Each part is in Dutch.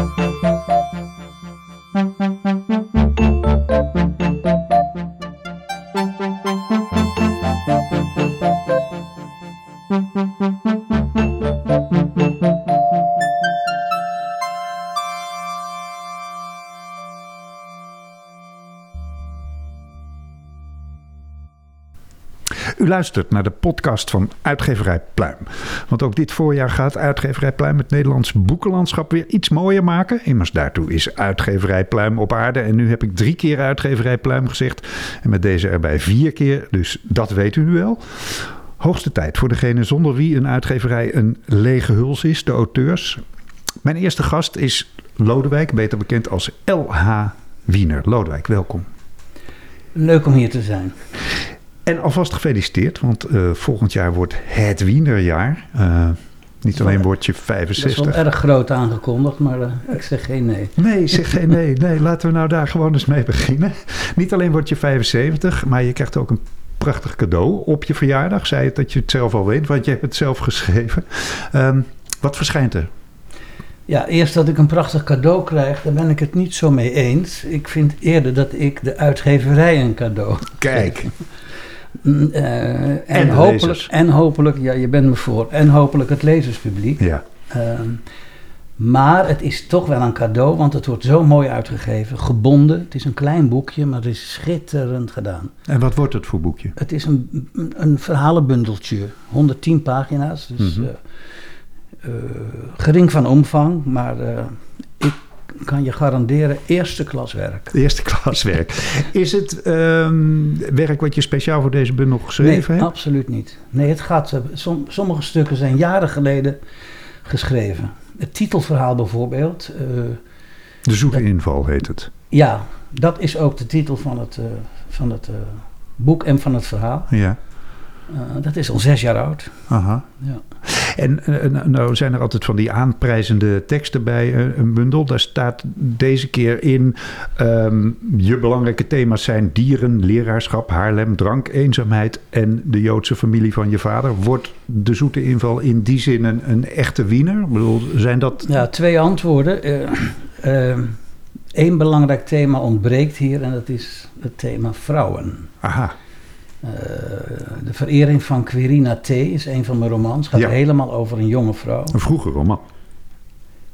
U luistert naar de podcast van Uitgeverij Pluim. Want ook dit voorjaar gaat Uitgeverij Pluim het Nederlands boekenlandschap weer iets mooier maken. Immers daartoe is Uitgeverij Pluim op aarde. En nu heb ik drie keer Uitgeverij Pluim gezegd. En met deze erbij vier keer. Dus dat weet u nu wel. Hoogste tijd voor degene zonder wie een uitgeverij een lege huls is, de auteurs. Mijn eerste gast is Lodewijk, beter bekend als L.H. Wiener. Lodewijk, welkom. Leuk om hier te zijn. En alvast gefeliciteerd, want uh, volgend jaar wordt het Wienerjaar. Uh, niet alleen word je 65. Dat is wel erg groot aangekondigd, maar uh, ik zeg geen nee. Nee, zeg geen nee. Nee, laten we nou daar gewoon eens mee beginnen. Niet alleen word je 75, maar je krijgt ook een prachtig cadeau op je verjaardag. Zei het dat je het zelf al weet, want je hebt het zelf geschreven. Um, wat verschijnt er? Ja, eerst dat ik een prachtig cadeau krijg, daar ben ik het niet zo mee eens. Ik vind eerder dat ik de uitgeverij een cadeau Kijk. Uh, en, en, hopelijk, en hopelijk, ja, je bent me voor, en hopelijk het lezerspubliek. Ja. Uh, maar het is toch wel een cadeau, want het wordt zo mooi uitgegeven, gebonden. Het is een klein boekje, maar het is schitterend gedaan. En wat wordt het voor boekje? Het is een, een verhalenbundeltje, 110 pagina's, dus mm -hmm. uh, gering van omvang, maar kan je garanderen eerste klas werk. Eerste klas werk. Is het um, werk wat je speciaal voor deze bundel geschreven nee, hebt? absoluut niet. Nee, het gaat, som, sommige stukken zijn jaren geleden geschreven. Het titelverhaal bijvoorbeeld. Uh, de zoete inval heet het. Ja, dat is ook de titel van het, uh, van het uh, boek en van het verhaal. Ja. Uh, dat is al zes jaar oud. Aha. Ja. En uh, nou zijn er altijd van die aanprijzende teksten bij uh, een bundel. Daar staat deze keer in... Um, je belangrijke thema's zijn dieren, leraarschap, Haarlem, drank, eenzaamheid... en de Joodse familie van je vader. Wordt de zoete inval in die zin een, een echte wiener? Ik bedoel, zijn dat... Ja, twee antwoorden. Eén belangrijk thema ontbreekt hier en dat is het thema vrouwen. Aha. Uh, de verering van Quirina T. is een van mijn romans. Het gaat Ja. helemaal over een jonge vrouw. Een vroege roman.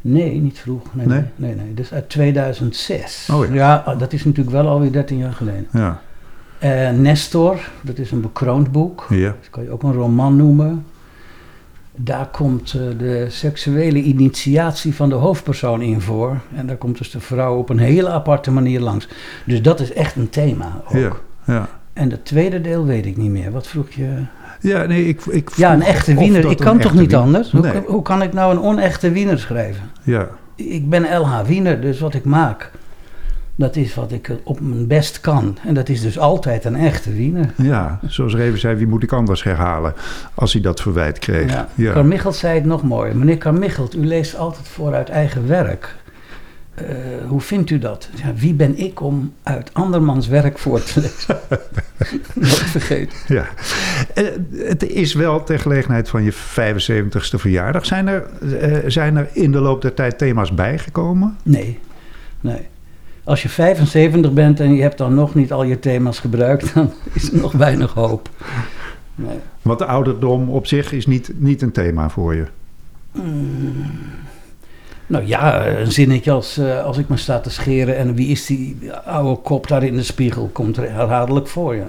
Nee, niet vroeg. Nee, Nee? nee. Dus uit 2006. Oh ja. dat is natuurlijk wel alweer 13 jaar geleden. Ja. Eh, Nestor, dat is een bekroond boek. Ja. Dat kan je ook een roman noemen. Daar komt eh, de seksuele initiatie van de hoofdpersoon in voor. En daar komt dus de vrouw op een hele aparte manier langs. Dus dat is echt een thema ook. Ja. Ja. En het tweede deel weet ik niet meer. Wat vroeg je? Ja, nee, ik, ik Ja, een echte wiener. Ik kan toch niet wiener- anders? Hoe, Nee. hoe kan ik nou een onechte wiener schrijven? Ja. Ik ben LH Wiener, dus wat ik maak, dat is wat ik op mijn best kan. En dat is dus altijd een echte wiener. ja, zoals Reven zei, wie moet ik anders herhalen als hij dat verwijt kreeg? Ja. Ja. Carmichelt zei het nog mooi. Meneer Carmichelt, u leest altijd voor uit eigen werk. Eh, hoe vindt u dat? Ja, wie ben ik om uit andermans werk voor te lezen? Nooit vergeten. Ja. Eh, Het is wel ter gelegenheid van je 75ste verjaardag. Zijn er, eh, zijn er in de loop der tijd thema's bijgekomen? Nee, nee. Als je 75 bent en je hebt dan nog niet al je thema's gebruikt, dan is er nog weinig hoop. Nee. Want de ouderdom op zich is niet, niet een thema voor je. Nou ja, een zinnetje als, eh, als ik me sta te scheren en wie is die oude kop daar in de spiegel, komt er herhaaldelijk voor je.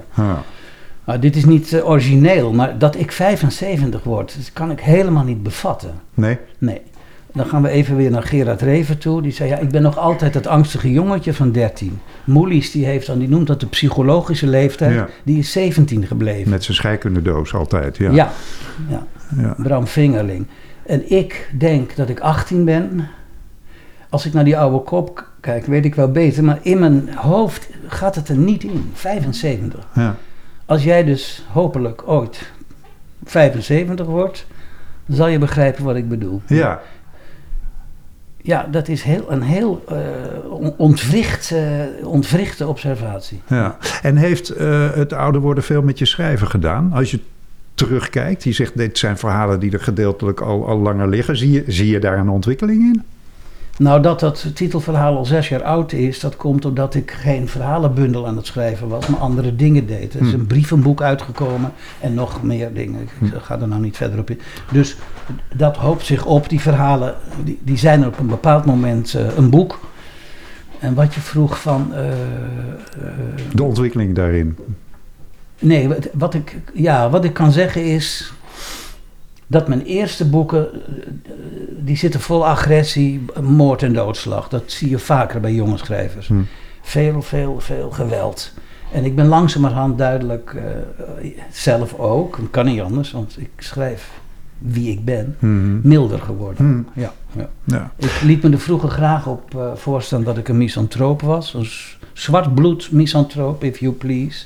Nou, dit is niet eh, origineel, maar dat ik 75 word, dat kan ik helemaal niet bevatten. Nee? Nee. Dan gaan we even weer naar Gerard Reven toe. Die zei, ja, ik ben nog altijd het angstige jongetje van 13. Moelies, die, heeft dan, die noemt dat de psychologische leeftijd. Ja. Die is 17 gebleven. Met zijn scheikundedoos altijd. Ja. ja. ja. Ja. Bram Vingerling. En ik denk dat ik 18 ben. Als ik naar die oude kop kijk, weet ik wel beter. Maar in mijn hoofd gaat het er niet in. 75. Ja. Als jij dus hopelijk ooit 75 wordt, dan zal je begrijpen wat ik bedoel. ja. Ja, dat is heel, een heel on- ontwricht, eh, ontwrichte observatie. ja. En heeft eh, het ouder worden veel met je schrijven gedaan? Als je terugkijkt, je zegt dit zijn verhalen die er gedeeltelijk al, al langer liggen. Zie je, zie je daar een ontwikkeling in? Nou, dat dat titelverhaal al zes jaar oud is, dat komt omdat ik geen verhalenbundel aan het schrijven was, maar andere dingen deed. Er is Hm. een brievenboek uitgekomen en nog meer dingen. Ik Hm. ga er nou niet verder op in. Dus dat hoopt zich op. Die verhalen, die, die zijn er op een bepaald moment eh, een boek. En wat je vroeg van. eh, eh, De ontwikkeling daarin. Nee, wat, ik, ja, wat ik kan zeggen is dat mijn eerste boeken, eh, die zitten vol agressie, moord en doodslag. Dat zie je vaker bij jonge schrijvers. Hm. Veel, veel, veel geweld. En ik ben langzamerhand duidelijk, eh, zelf ook, kan niet anders, want ik schrijf wie ik ben, Mhm. milder geworden. Hm. Ja, ja. Ja. Ik liet me er vroeger graag op voorstaan dat ik een misantroop was. Een s- zwartbloed misantroop, if you please.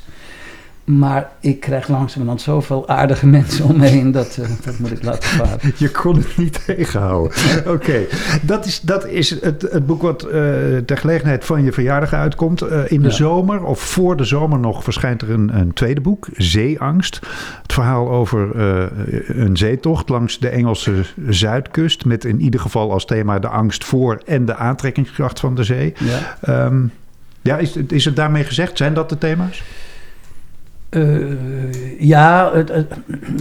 Maar ik krijg langzamerhand zoveel aardige mensen om me heen, dat, eh, dat moet ik laten varen. Je kon het niet tegenhouden. Oké, dat is, dat is het, het boek wat eh, ter gelegenheid van je verjaardag uitkomt. Eh, in de Ja. zomer, of voor de zomer nog, verschijnt er een, een tweede boek, Zeeangst. Het verhaal over een zeetocht langs de Engelse zuidkust. Met in ieder geval als thema de angst voor en de aantrekkingskracht van de zee. Ja. Ehm, ja, is, is het daarmee gezegd? Zijn dat de thema's? Eh, ja, het, het,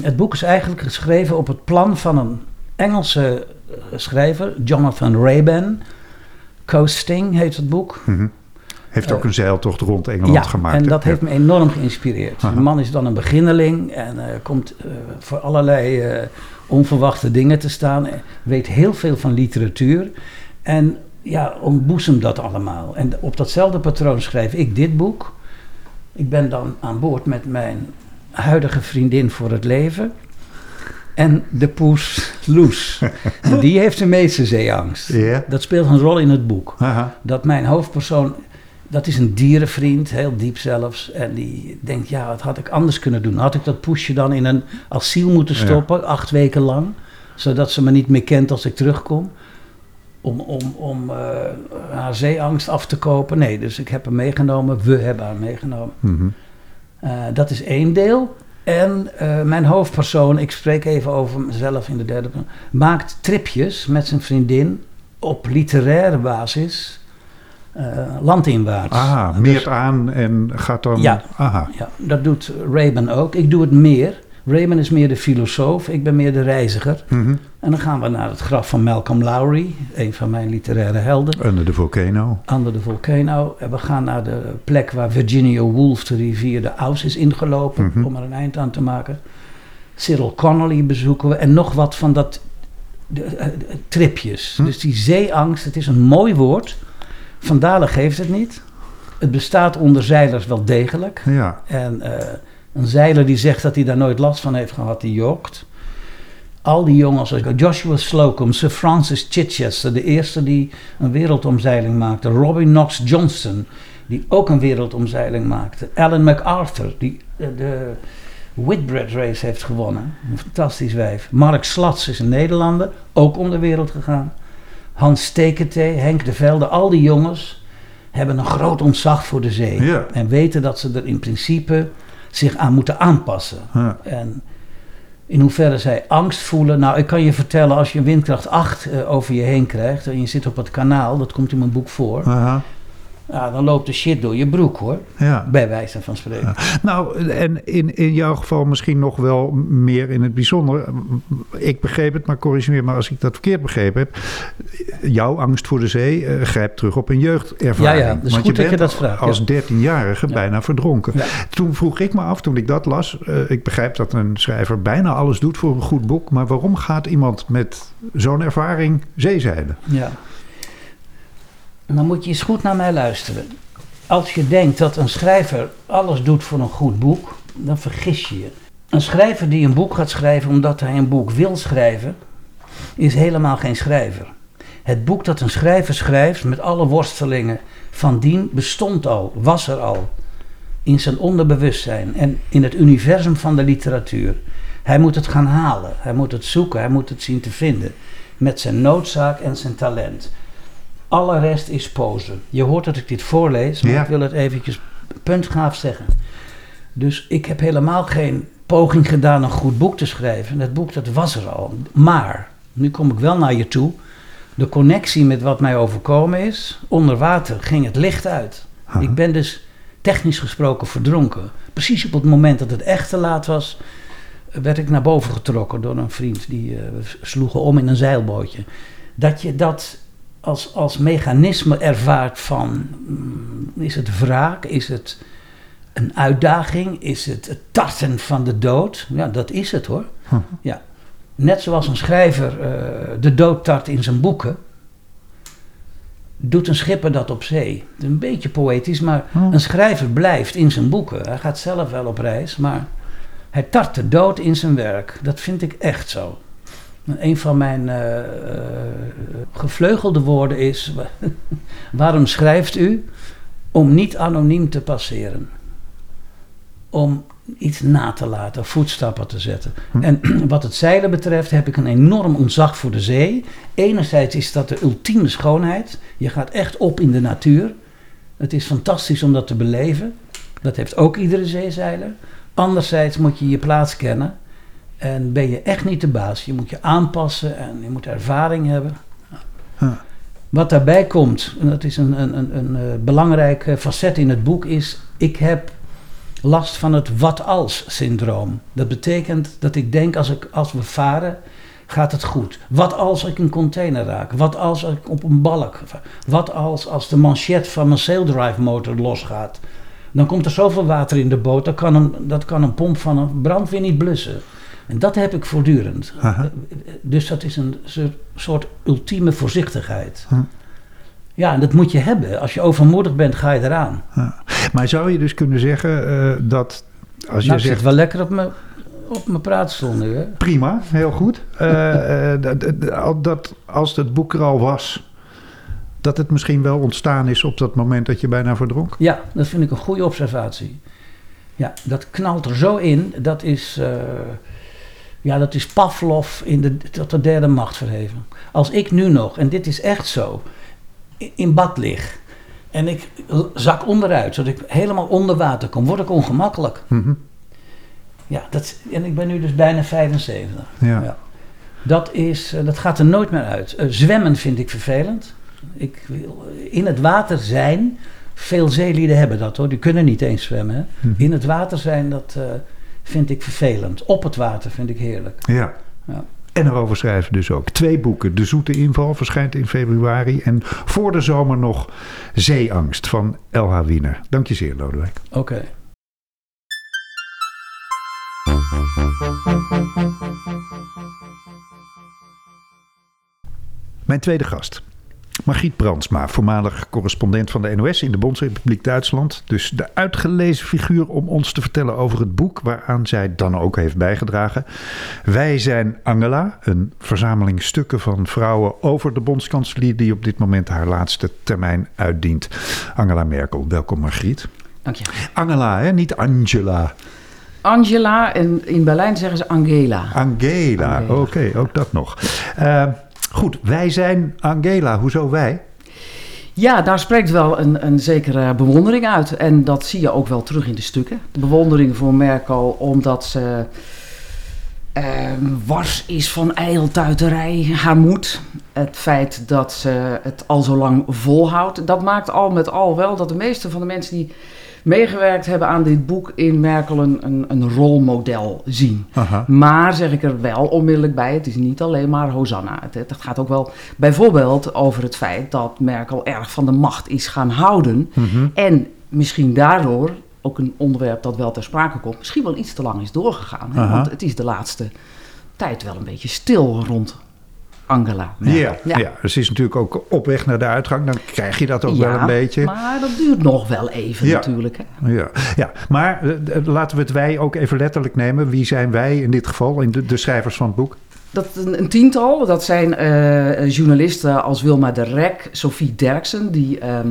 het boek is eigenlijk geschreven op het plan van een Engelse eh, schrijver, Jonathan Raban. Coasting heet het boek. Mhm. Heeft ook Eh, een zeiltocht rond Engeland ja, gemaakt. en dat heeft me enorm geïnspireerd. Aha. De man is dan een beginneling en komt voor allerlei onverwachte dingen te staan. Weet heel veel van literatuur. En ja, ontboezem dat allemaal. En op datzelfde patroon schrijf ik dit boek. Ik ben dan aan boord met mijn huidige vriendin voor het leven. En de poes Loes. en die heeft de meeste zeeangst. Dat speelt een rol in het boek Aha. dat mijn hoofdpersoon, dat is een dierenvriend, heel diep zelfs. En die denkt, ja, wat had ik anders kunnen doen? Had ik dat poesje dan in een asiel moeten Ja. stoppen, acht weken lang? Zodat ze me niet meer kent als ik terugkom? Om, om, om eh, haar zeeangst af te kopen? Nee, dus ik heb hem meegenomen. We hebben haar meegenomen. Mhm. Eh, dat is één deel. En eh, mijn hoofdpersoon, ik spreek even over mezelf in de derde persoon, maakt tripjes met zijn vriendin op literaire basis landinwaarts. Aha, Dus- meert aan en gaat dan... Ja. Aha. ja, dat doet Raven ook. Ik doe het meer. Raven is meer de filosoof, ik ben meer de reiziger. Mhm. En dan gaan we naar het graf van Malcolm Lowry, een van mijn literaire helden. Under the volcano. Under the Volcano. En we gaan naar de plek waar Virginia Woolf de rivier de Ouse is ingelopen. Mhm. Om er een eind aan te maken. Cyril Connolly bezoeken we. En nog wat van dat de, eh, tripjes. Hm. Dus die zeeangst, het is een mooi woord. Van Dalen geeft het niet. Het bestaat onder zeilers wel degelijk. Ja. En eh, een zeiler die zegt dat hij daar nooit last van heeft gehad, die jokt. Al die jongens, Joshua Slocum, Sir Francis Chichester, de eerste die een wereldomzeiling maakte. Robin Knox Johnston, die ook een wereldomzeiling maakte. Alan MacArthur, die eh, de Whitbread Race heeft gewonnen. Een fantastisch wijf. Mark Slats is een Nederlander, ook om de wereld gegaan. Hans Steketee, Henk de Velde, al die jongens hebben een groot ontzag voor de zee. Ja. En weten dat ze er in principe zich aan moeten aanpassen. Ja. En in hoeverre zij angst voelen. Nou, ik kan je vertellen, als je een windkracht 8 eh, over je heen krijgt en je zit op het kanaal, dat komt in mijn boek voor. Ja, dan loopt de shit door je broek hoor. Ja. Bij wijze van spreken. Nou, en in, in jouw geval misschien nog wel meer in het bijzonder. Ik begreep het, maar corrigeer me als ik dat verkeerd begrepen heb. Jouw angst voor de zee eh, grijpt terug op een jeugdervaring. Ja, ja, dus Want goed dat je bent dat vraagt, Als ja. 13-jarige Ja. bijna verdronken. Toen vroeg ik me af, toen ik dat las. eh, ik begrijp dat een schrijver bijna alles doet voor een goed boek. Maar waarom gaat iemand met zo'n ervaring zeezeilen? Ja. Dan moet je eens goed naar mij luisteren. Als je denkt dat een schrijver alles doet voor een goed boek, dan vergis je je. Een schrijver die een boek gaat schrijven omdat hij een boek wil schrijven, is helemaal geen schrijver. Het boek dat een schrijver schrijft met alle worstelingen van dien bestond al, was er al. In zijn onderbewustzijn en in het universum van de literatuur. Hij moet het gaan halen, hij moet het zoeken, hij moet het zien te vinden. Met zijn noodzaak en zijn talent. Alle rest is pose. Je hoort dat ik dit voorlees, maar Ja. ik wil het eventjes puntgaaf zeggen. Dus ik heb helemaal geen poging gedaan een goed boek te schrijven. Dat boek dat was er al. Maar, nu kom ik wel naar je toe. de connectie met wat mij overkomen is. Onder water ging het licht uit. Ik ben dus technisch gesproken verdronken. Precies op het moment dat het echt te laat was, werd ik naar boven getrokken door een vriend. Die we sloegen om in een zeilbootje. Dat je dat als, als mechanisme ervaart van, mm, is het wraak, is het een uitdaging, is het het tarten van de dood? Ja, dat is het hoor. Huh. Ja. Net zoals een schrijver eh, de dood tart in zijn boeken, doet een schipper dat op zee. Het is een beetje poëtisch, maar Oh. een schrijver blijft in zijn boeken. Hij gaat zelf wel op reis, maar hij tart de dood in zijn werk. Dat vind ik echt zo. Een van mijn eh, eh, gevleugelde woorden is: waarom schrijft u? Om niet anoniem te passeren. Om iets na te laten, voetstappen te zetten. Hm. En wat het zeilen betreft heb ik een enorm ontzag voor de zee. Enerzijds is dat de ultieme schoonheid. Je gaat echt op in de natuur. Het is fantastisch om dat te beleven. Dat heeft ook iedere zeezeiler. Anderzijds moet je je plaats kennen. En ben je echt niet de baas. Je moet je aanpassen en je moet ervaring hebben. Huh. Wat daarbij komt, en dat is een, een, een, een eh, belangrijk eh, facet in het boek, is ik heb last van het wat als syndroom. Dat betekent dat ik denk als, ik, als we varen, gaat het goed. Wat als ik een container raak? Wat als ik op een balk? Wat als, als de manchet van mijn saildrive motor losgaat? Dan komt er zoveel water in de boot, dat kan een, dat kan een pomp van een brandweer niet blussen. En dat heb ik voortdurend. Aha. Dus dat is een soort- ultieme voorzichtigheid. Hm. Ja, en dat moet je hebben. Als je overmoedig bent, ga je eraan. Maar zou je dus kunnen zeggen eh, dat als je nou, zegt zit wel lekker op mijn, op mijn praatstoel nu. Hè? prima, heel goed, eh, eh, dat, dat- dat als het boek er al was, dat het misschien wel ontstaan is op dat moment dat je bijna verdronk? Ja, dat vind ik een goede observatie. Ja, dat knalt er zo in. Dat is, ja, dat is Pavlov in de, tot de derde macht verheven. Als ik nu nog, en dit is echt zo, in bad lig en ik zak onderuit, zodat ik helemaal onder water kom, word ik ongemakkelijk. Mhm. Ja, dat, en ik ben nu dus bijna 75. Ja. Ja. Dat, is, eh, dat gaat er nooit meer uit. Eh, zwemmen vind ik vervelend. Ik wil in het water zijn. Veel zeelieden hebben dat hoor. Die kunnen niet eens zwemmen. Hè? Mhm. In het water zijn, dat eh, vind ik vervelend. Op het water vind ik heerlijk. Ja. Ja. En erover schrijven dus ook. Twee boeken. De Zoete Inval verschijnt in februari. En voor de zomer nog Zeeangst van L.H. Wiener. Dank je zeer, Lodewijk. Oké. Mijn tweede gast. Margriet Brandsma, voormalig correspondent van de NOS in de Bondsrepubliek Duitsland. Dus de uitgelezen figuur om ons te vertellen over het boek waaraan zij dan ook heeft bijgedragen. Wij zijn Angela, een verzameling stukken van vrouwen over de bondskanselier die op dit moment haar laatste termijn uitdient. Angela Merkel, welkom Margriet. Dank je. Angela, hè? niet Angela. Angela en in Berlijn zeggen ze Angela. Angela, Angela. oké, ook dat nog. Eh, goed, wij zijn Angela. Hoezo wij? Ja, daar spreekt wel een, een zekere bewondering uit. En dat zie je ook wel terug in de stukken. De bewondering voor Merkel omdat ze ehm, wars is van ijltuiterij, haar moed. Het feit dat ze het al zo lang volhoudt. Dat maakt al met al wel dat de meeste van de mensen die meegewerkt hebben aan dit boek in Merkel een, een, rolmodel zien. Aha. Maar zeg ik er wel onmiddellijk bij, het is niet alleen maar Hosanna. Het, het gaat ook wel bijvoorbeeld over het feit dat Merkel erg van de macht is gaan houden. Mhm. En misschien daardoor, ook een onderwerp dat wel ter sprake komt, misschien wel iets te lang is doorgegaan. Hè? Want het is de laatste tijd wel een beetje stil rond Angela. Ja, ja. dus ze is natuurlijk ook op weg naar de uitgang. Dan krijg je dat ook wel een beetje. Maar dat duurt nog wel even Ja. natuurlijk. Hè? Ja, ja. maar eh, eh, laten we het wij ook even letterlijk nemen. Wie zijn wij in dit geval, in de, de schrijvers van het boek? Dat een, een tiental, dat zijn eh, journalisten als Wilma de Rek, Sophie Derksen, die ehm,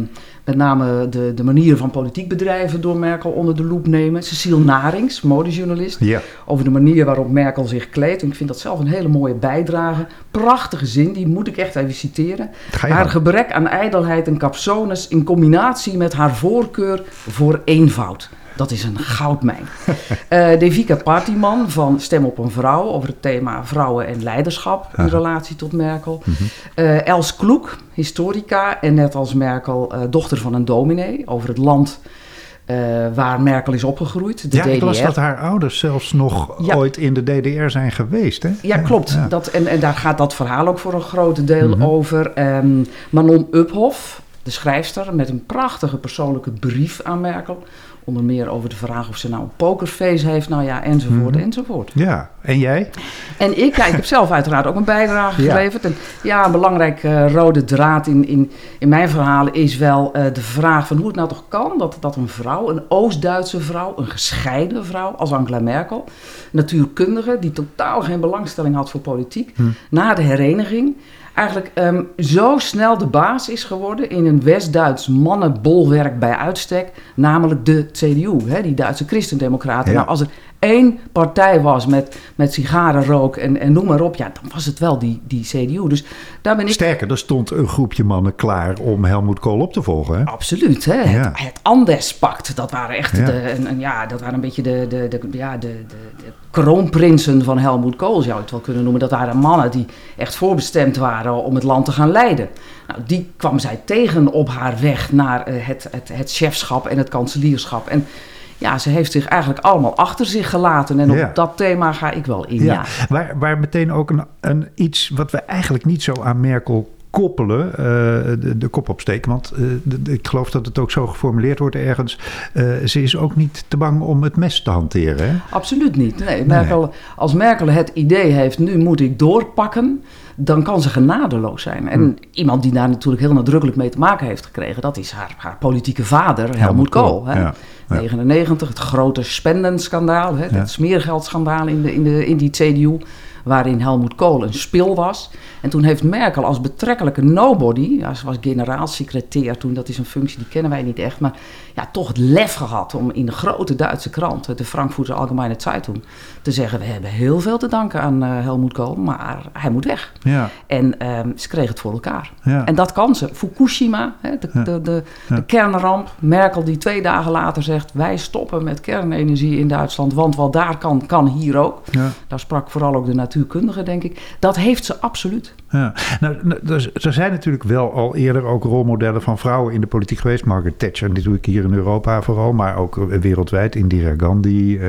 met name de, de manier van politiek bedrijven door Merkel onder de loep nemen. Cecile Narings, modejournalist, Ja, over de manier waarop Merkel zich kleedt. En ik vind dat zelf een hele mooie bijdrage. Prachtige zin, die moet ik echt even citeren. Haar gebrek aan ijdelheid en capsones in combinatie met haar voorkeur voor eenvoud. Dat is een goudmijn. uh, Devika Partiman van Stem op een Vrouw over het thema vrouwen en leiderschap in relatie tot Merkel. Mm Els Kloek, historica en net als Merkel uh, dochter van een dominee over het land uh, waar Merkel is opgegroeid, de ja, DDR. ik las dat haar ouders zelfs nog ja. ooit in de DDR zijn geweest. Hè? Ja, klopt. Ja. Dat, en, en daar gaat dat verhaal ook voor een groot deel mm -hmm. over. Um, Manon Uphoff, de schrijfster, met een prachtige persoonlijke brief aan Merkel. Onder meer over de vraag of ze nou een pokerface heeft, nou ja, enzovoort, Mhm. enzovoort. Ja, en jij? En ik, ja, ik heb zelf uiteraard ook een bijdrage Ja. geleverd. En ja, een belangrijk eh, rode draad in, in, in mijn verhalen is wel eh, de vraag van hoe het nou toch kan dat, dat een vrouw, een Oost-Duitse vrouw, een gescheiden vrouw als Angela Merkel, natuurkundige die totaal geen belangstelling had voor politiek, Hm. na de hereniging eigenlijk ehm, zo snel de baas is geworden in een West-Duits mannenbolwerk bij uitstek, namelijk de CDU, hè, die Duitse christendemocraten. Ja. Nou, als er één partij was met, met sigarenrook en, en noem maar op, ja, dan was het wel die, die CDU. Dus daar ben ik Sterker, er stond een groepje mannen klaar om Helmoet Kool op te volgen. Hè? Absoluut, hè? Ja. Het, het dat waren echt Ja. de, en, en ja, dat waren een beetje de, de, de, ja, de, de, de kroonprinsen van Helmoet Kool, zou je het wel kunnen noemen. Dat waren mannen die echt voorbestemd waren om het land te gaan leiden. Nou, die kwam zij tegen op haar weg naar eh, het, het, het chefschap en het kanselierschap. En ja, ze heeft zich eigenlijk allemaal achter zich gelaten. En Ja. op dat thema ga ik wel in, ja. Waar, waar meteen ook een, een iets wat we eigenlijk niet zo aan Merkel koppelen, eh, de, de kop opsteken. Want eh, de- ik geloof dat het ook zo geformuleerd wordt ergens. Eh, ze is ook niet te bang om het mes te hanteren. Hè? Absoluut niet. Nee, Merkel, Als Merkel het idee heeft, nu moet ik doorpakken, dan kan ze genadeloos zijn. En Hmm. iemand die daar natuurlijk heel nadrukkelijk mee te maken heeft gekregen, dat is haar, haar politieke vader, Helmut Kool. hè. Ja, ja. 99, het grote spendenschandaal, hè, Ja. smeergeldschandaal in, de, in, de, in die CDU, waarin Helmut Kool een spil was. En toen heeft Merkel als betrekkelijke nobody, ja, ze was generaalsecretair toen, dat is een functie die kennen wij niet echt, maar ja, toch het lef gehad om in de grote Duitse krant, de Frankfurter Allgemeine Zeitung, te zeggen: We hebben heel veel te danken aan eh, Helmut Kool, maar hij moet weg. Ja, En ehm, ze kreeg het voor elkaar. ja. En dat kan ze. Fukushima, hè, de, Ja. de, de, kernramp. Merkel die twee dagen later zegt... wij stoppen met kernenergie in Duitsland... want wat daar kan, kan hier ook. ja. Daar sprak vooral ook de natuurkundige, denk ik. Dat heeft ze absoluut. Ja, nou, nou, er, er zijn natuurlijk wel al eerder ook rolmodellen van vrouwen in de politiek geweest. Margaret Thatcher, dit doe ik hier in Europa vooral, maar ook wereldwijd. Indira Gandhi. eh.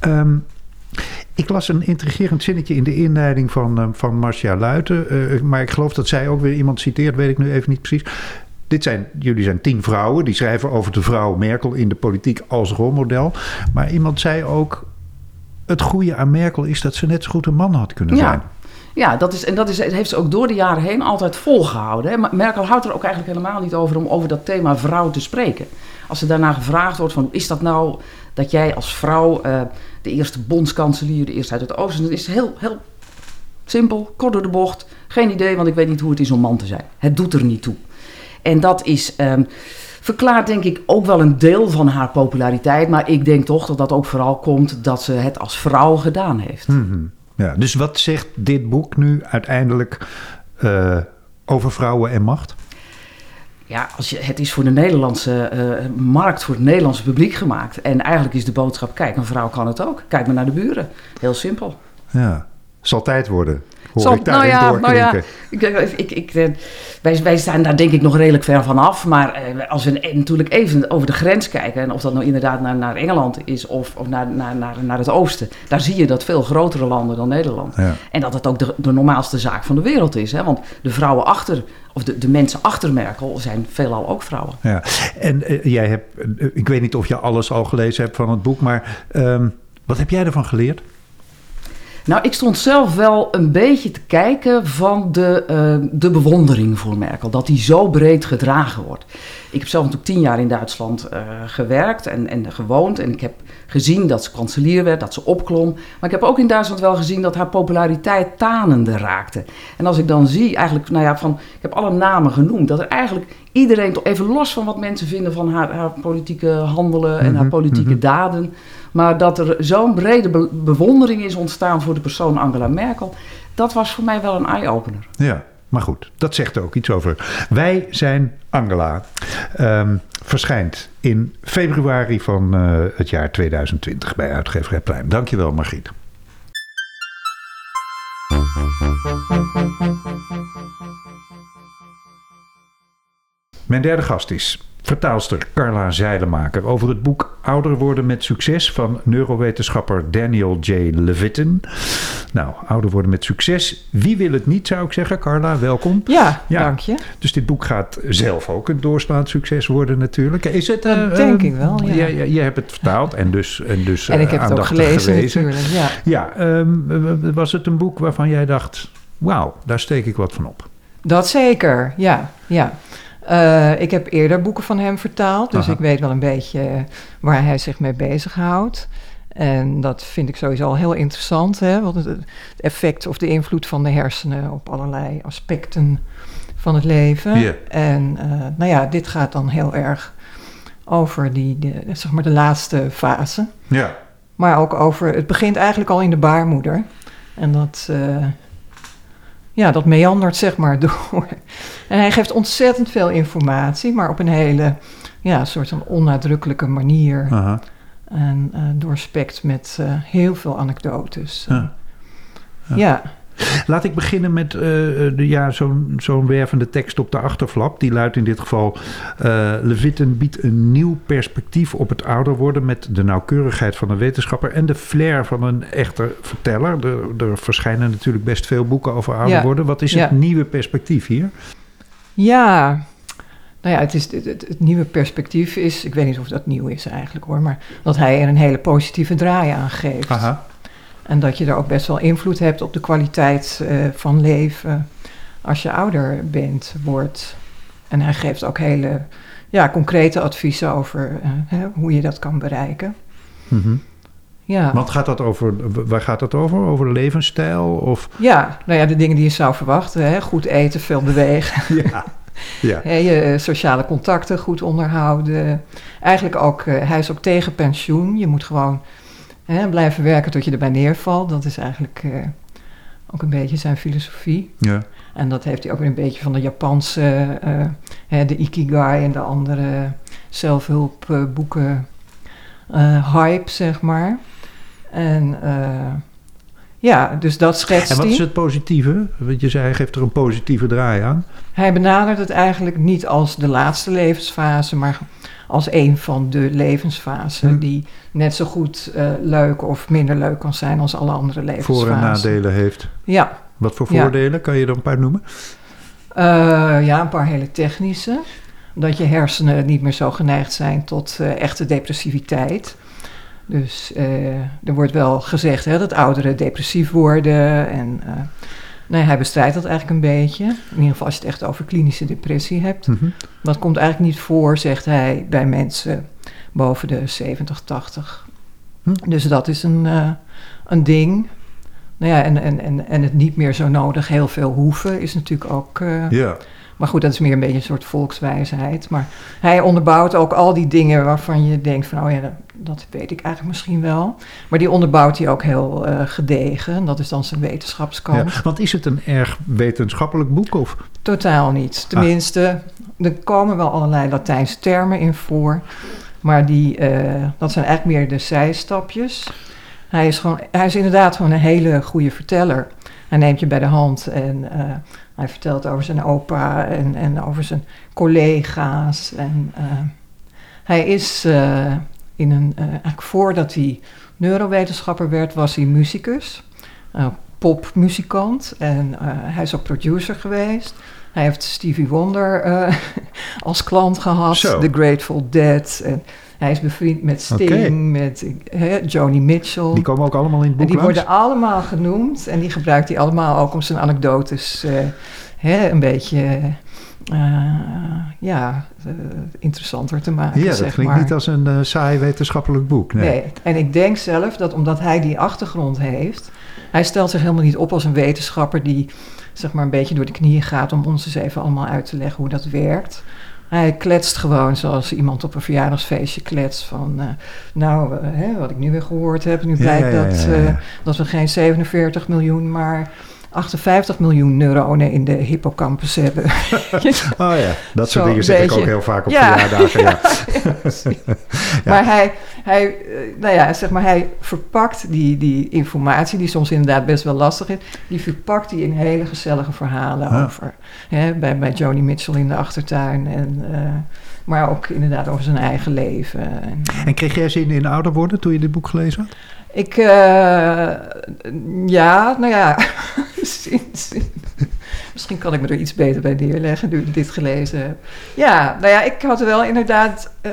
Ehm, ik las een intrigerend zinnetje in de inleiding van, eh, van Marcia Luiten. eh, maar ik geloof dat zij ook weer iemand citeert, weet ik nu even niet precies. Dit zijn, jullie zijn tien vrouwen, die schrijven over de vrouw Merkel in de politiek als rolmodel. Maar iemand zei ook, het goede aan Merkel is dat ze net zo goed een man had kunnen Ja. zijn. Ja, dat is, en dat is, heeft ze ook door de jaren heen altijd volgehouden. Hè. Merkel houdt er ook eigenlijk helemaal niet over om over dat thema vrouw te spreken. Als er daarna gevraagd wordt van hoe is dat nou dat jij als vrouw eh, de eerste bondskanselier, de eerste uit het oosten, dan is het heel, heel simpel, kort door de bocht. Geen idee, want ik weet niet hoe het is om man te zijn. Het doet er niet toe. En dat is, ehm, verklaart denk ik ook wel een deel van haar populariteit. Maar ik denk toch dat dat ook vooral komt dat ze het als vrouw gedaan heeft. Mhm. Ja, dus wat zegt dit boek nu uiteindelijk eh, over vrouwen en macht? Ja, als je, het is voor de Nederlandse eh, markt, voor het Nederlandse publiek gemaakt. En eigenlijk is de boodschap, kijk, een vrouw kan het ook. Kijk maar naar de buren. Heel simpel. Ja, zal tijd worden. Nou ja, nou ja. Ik, ik, ik, eh, wij, wij staan daar denk ik nog redelijk ver van af. Maar eh, als we natuurlijk even over de grens kijken... en of dat nou inderdaad naar, naar Engeland is of, of naar, naar, naar, naar het oosten... daar zie je dat veel grotere landen dan Nederland. Ja. En dat het ook de, de normaalste zaak van de wereld is. Hè? Want de vrouwen achter, of de, de mensen achter Merkel zijn veelal ook vrouwen. Ja. En eh, jij hebt, ik weet niet of je alles al gelezen hebt van het boek, maar ehm, wat heb jij ervan geleerd? Nou, ik stond zelf wel een beetje te kijken van de, eh, de bewondering voor Merkel. Dat die zo breed gedragen wordt. Ik heb zelf natuurlijk tien jaar in Duitsland eh, gewerkt en, en gewoond. En ik heb gezien dat ze kanselier werd, dat ze opklom. Maar ik heb ook in Duitsland wel gezien dat haar populariteit tanende raakte. En als ik dan zie, eigenlijk, nou ja, van, ik heb alle namen genoemd. Dat er eigenlijk iedereen, toch even los van wat mensen vinden van haar, haar politieke handelen en haar Mhm, politieke mhm. daden. Maar dat er zo'n brede be- bewondering is ontstaan voor de persoon Angela Merkel, dat was voor mij wel een eye-opener. Ja, maar goed, dat zegt ook iets over. Wij zijn Angela. Ehm, verschijnt in februari van uh, het jaar 2020 bij uitgeverij Pluim. Dankjewel Margriet. Mijn derde gast is vertaalster Carla Zeilemaker over het boek Ouder worden met succes van neurowetenschapper Daniel J. Levitin. Nou, ouder worden met succes. Wie wil het niet, zou ik zeggen. Carla, welkom. Ja, dank je. Dus dit boek gaat zelf ook een doorslaand succes worden natuurlijk. Is het, dat uh, denk ik wel, ja. Je, je, hebt het vertaald en dus En, dus, en ik heb het ook gelezen natuurlijk, ja. Ja, um, was het een boek waarvan jij dacht... wauw, daar steek ik wat van op? Dat zeker, ja. ja. Uh, ik heb eerder boeken van hem vertaald, dus ik weet wel een beetje waar hij zich mee bezighoudt. En dat vind ik sowieso al heel interessant, hè? wat het, effect of de invloed van de hersenen op allerlei aspecten van het leven. Yeah. En uh, nou ja, dit gaat dan heel erg over die, de, zeg maar de laatste fase. Ja. Maar ook over, het begint eigenlijk al in de baarmoeder. En dat, uh, ja, dat meandert zeg maar door. En hij geeft ontzettend veel informatie, maar op een hele, ja, soort van onnadrukkelijke manier. En uh, doorspekt met uh, heel veel anekdotes. Ja. ja. Laat ik beginnen met uh, de, ja, zo'n zo'n wervende tekst op de achterflap. Die luidt in dit geval: uh, Levitten biedt een nieuw perspectief op het ouder worden. met de nauwkeurigheid van een wetenschapper en de flair van een echte verteller. Er, er verschijnen natuurlijk best veel boeken over ouder worden. Wat is het nieuwe perspectief hier? Ja, nou ja, het, is, het, het, nieuwe perspectief is, ik weet niet of dat nieuw is eigenlijk hoor, maar dat hij er een hele positieve draai aan geeft. Aha. En dat je er ook best wel invloed hebt op de kwaliteit uh, van leven als je ouder bent, wordt. En hij geeft ook hele ja, concrete adviezen over uh, hè, hoe je dat kan bereiken. Mm -hmm. Ja. Wat gaat dat over? Waar gaat dat over? Over levensstijl? Of? Ja, nou ja, de dingen die je zou verwachten. Hè? Goed eten, veel bewegen. Ja. Ja. je sociale contacten goed onderhouden. Eigenlijk ook, uh, hij is ook tegen pensioen. Je moet gewoon hè, blijven werken tot je erbij neervalt. Dat is eigenlijk uh, ook een beetje zijn filosofie. Ja. En dat heeft hij ook weer een beetje van de Japanse, uh, hè, de Ikigai en de andere zelfhulpboeken hype, zeg maar. En ja, dus dat schetst En wat is het positieve? Want je zei, hij geeft er een positieve draai aan. Hij benadert het eigenlijk niet als de laatste levensfase, maar als een van de levensfasen hm. die net zo goed uh, leuk of minder leuk kan zijn als alle andere levensfasen. Voor- en nadelen heeft. Ja. Wat voor voordelen? Ja. Kan je er een paar noemen? Uh, ja, een paar hele technische. Dat je hersenen niet meer zo geneigd zijn tot uh, echte depressiviteit. Dus er wordt wel gezegd hè, dat ouderen depressief worden. En nee, hij bestrijdt dat eigenlijk een beetje. In ieder geval als je het echt over klinische depressie hebt. Mm -hmm. Dat komt eigenlijk niet voor, zegt hij, bij mensen boven de 70, 80. Hm. Dus dat is een, uh, een ding. Nou ja, en, en, en, en het niet meer zo nodig heel veel hoeven is natuurlijk ook... Ja. Maar goed, dat is meer een beetje een soort volkswijsheid. Maar hij onderbouwt ook al die dingen waarvan je denkt van, oh ja, dat, weet ik eigenlijk misschien wel. Maar die onderbouwt hij ook heel uh, gedegen. Dat is dan zijn wetenschapskant. Ja, want is het een erg wetenschappelijk boek? Of? Totaal niet. Tenminste, ah. er komen wel allerlei Latijnse termen in voor. Maar die, uh, dat zijn eigenlijk meer de zijstapjes. Hij is, gewoon, hij is inderdaad gewoon een hele goede verteller. Hij neemt je bij de hand en uh, hij vertelt over zijn opa en, en over zijn collega's. En hij is in een, eigenlijk voordat hij neurowetenschapper werd, was hij muzikus, popmuzikant. En hij is ook producer geweest. Hij heeft Stevie Wonder als klant gehad, Zo. The Grateful Dead. En hij is bevriend met Sting, okay. met he, Joni Mitchell. Die komen ook allemaal in het boek En die langs? worden allemaal genoemd. En die gebruikt hij allemaal ook om zijn anekdotes he, een beetje uh, ja, uh, interessanter te maken. Ja, dat zeg klinkt maar. niet als een uh, saai wetenschappelijk boek. Nee. nee. En ik denk zelf dat omdat hij die achtergrond heeft... Hij stelt zich helemaal niet op als een wetenschapper die zeg maar een beetje door de knieën gaat... om ons eens even allemaal uit te leggen hoe dat werkt... Hij kletst gewoon zoals iemand op een verjaardagsfeestje kletst van... Uh, nou, uh, hè, wat ik nu weer gehoord heb, nu blijkt ja, ja, dat, uh, dat we geen 47 miljoen, maar 58 miljoen neuronen in de hippocampus hebben. Oh ja, dat soort dingen zeg ik ook heel vaak op Ja. verjaardagen. Ja. Maar hij, hij, eh, nou ja, zeg maar, hij verpakt die, die informatie, die soms inderdaad best wel lastig is, die verpakt hij in hele gezellige verhalen over. Hè, bij, bij Joni Mitchell in de achtertuin. En, eh, maar ook inderdaad over zijn eigen leven. En, En kreeg jij zin in ouder worden toen je dit boek gelezen had? Ik, eh, ja, nou ja, misschien kan ik me er iets beter bij neerleggen nu ik dit gelezen heb. Ja, nou ja, ik had wel inderdaad, eh,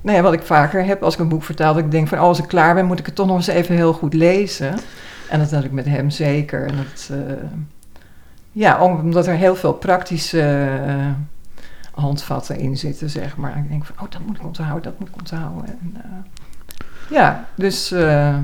nou ja, wat ik vaker heb als ik een boek vertaal, dat ik denk van, oh, als ik klaar ben, moet ik het toch nog eens even heel goed lezen. En dat had ik met hem zeker. En dat, eh, ja, omdat er heel veel praktische handvatten in zitten, zeg maar. Ik denk van, oh, dat moet ik onthouden, dat moet ik onthouden. En, ja, dus eh,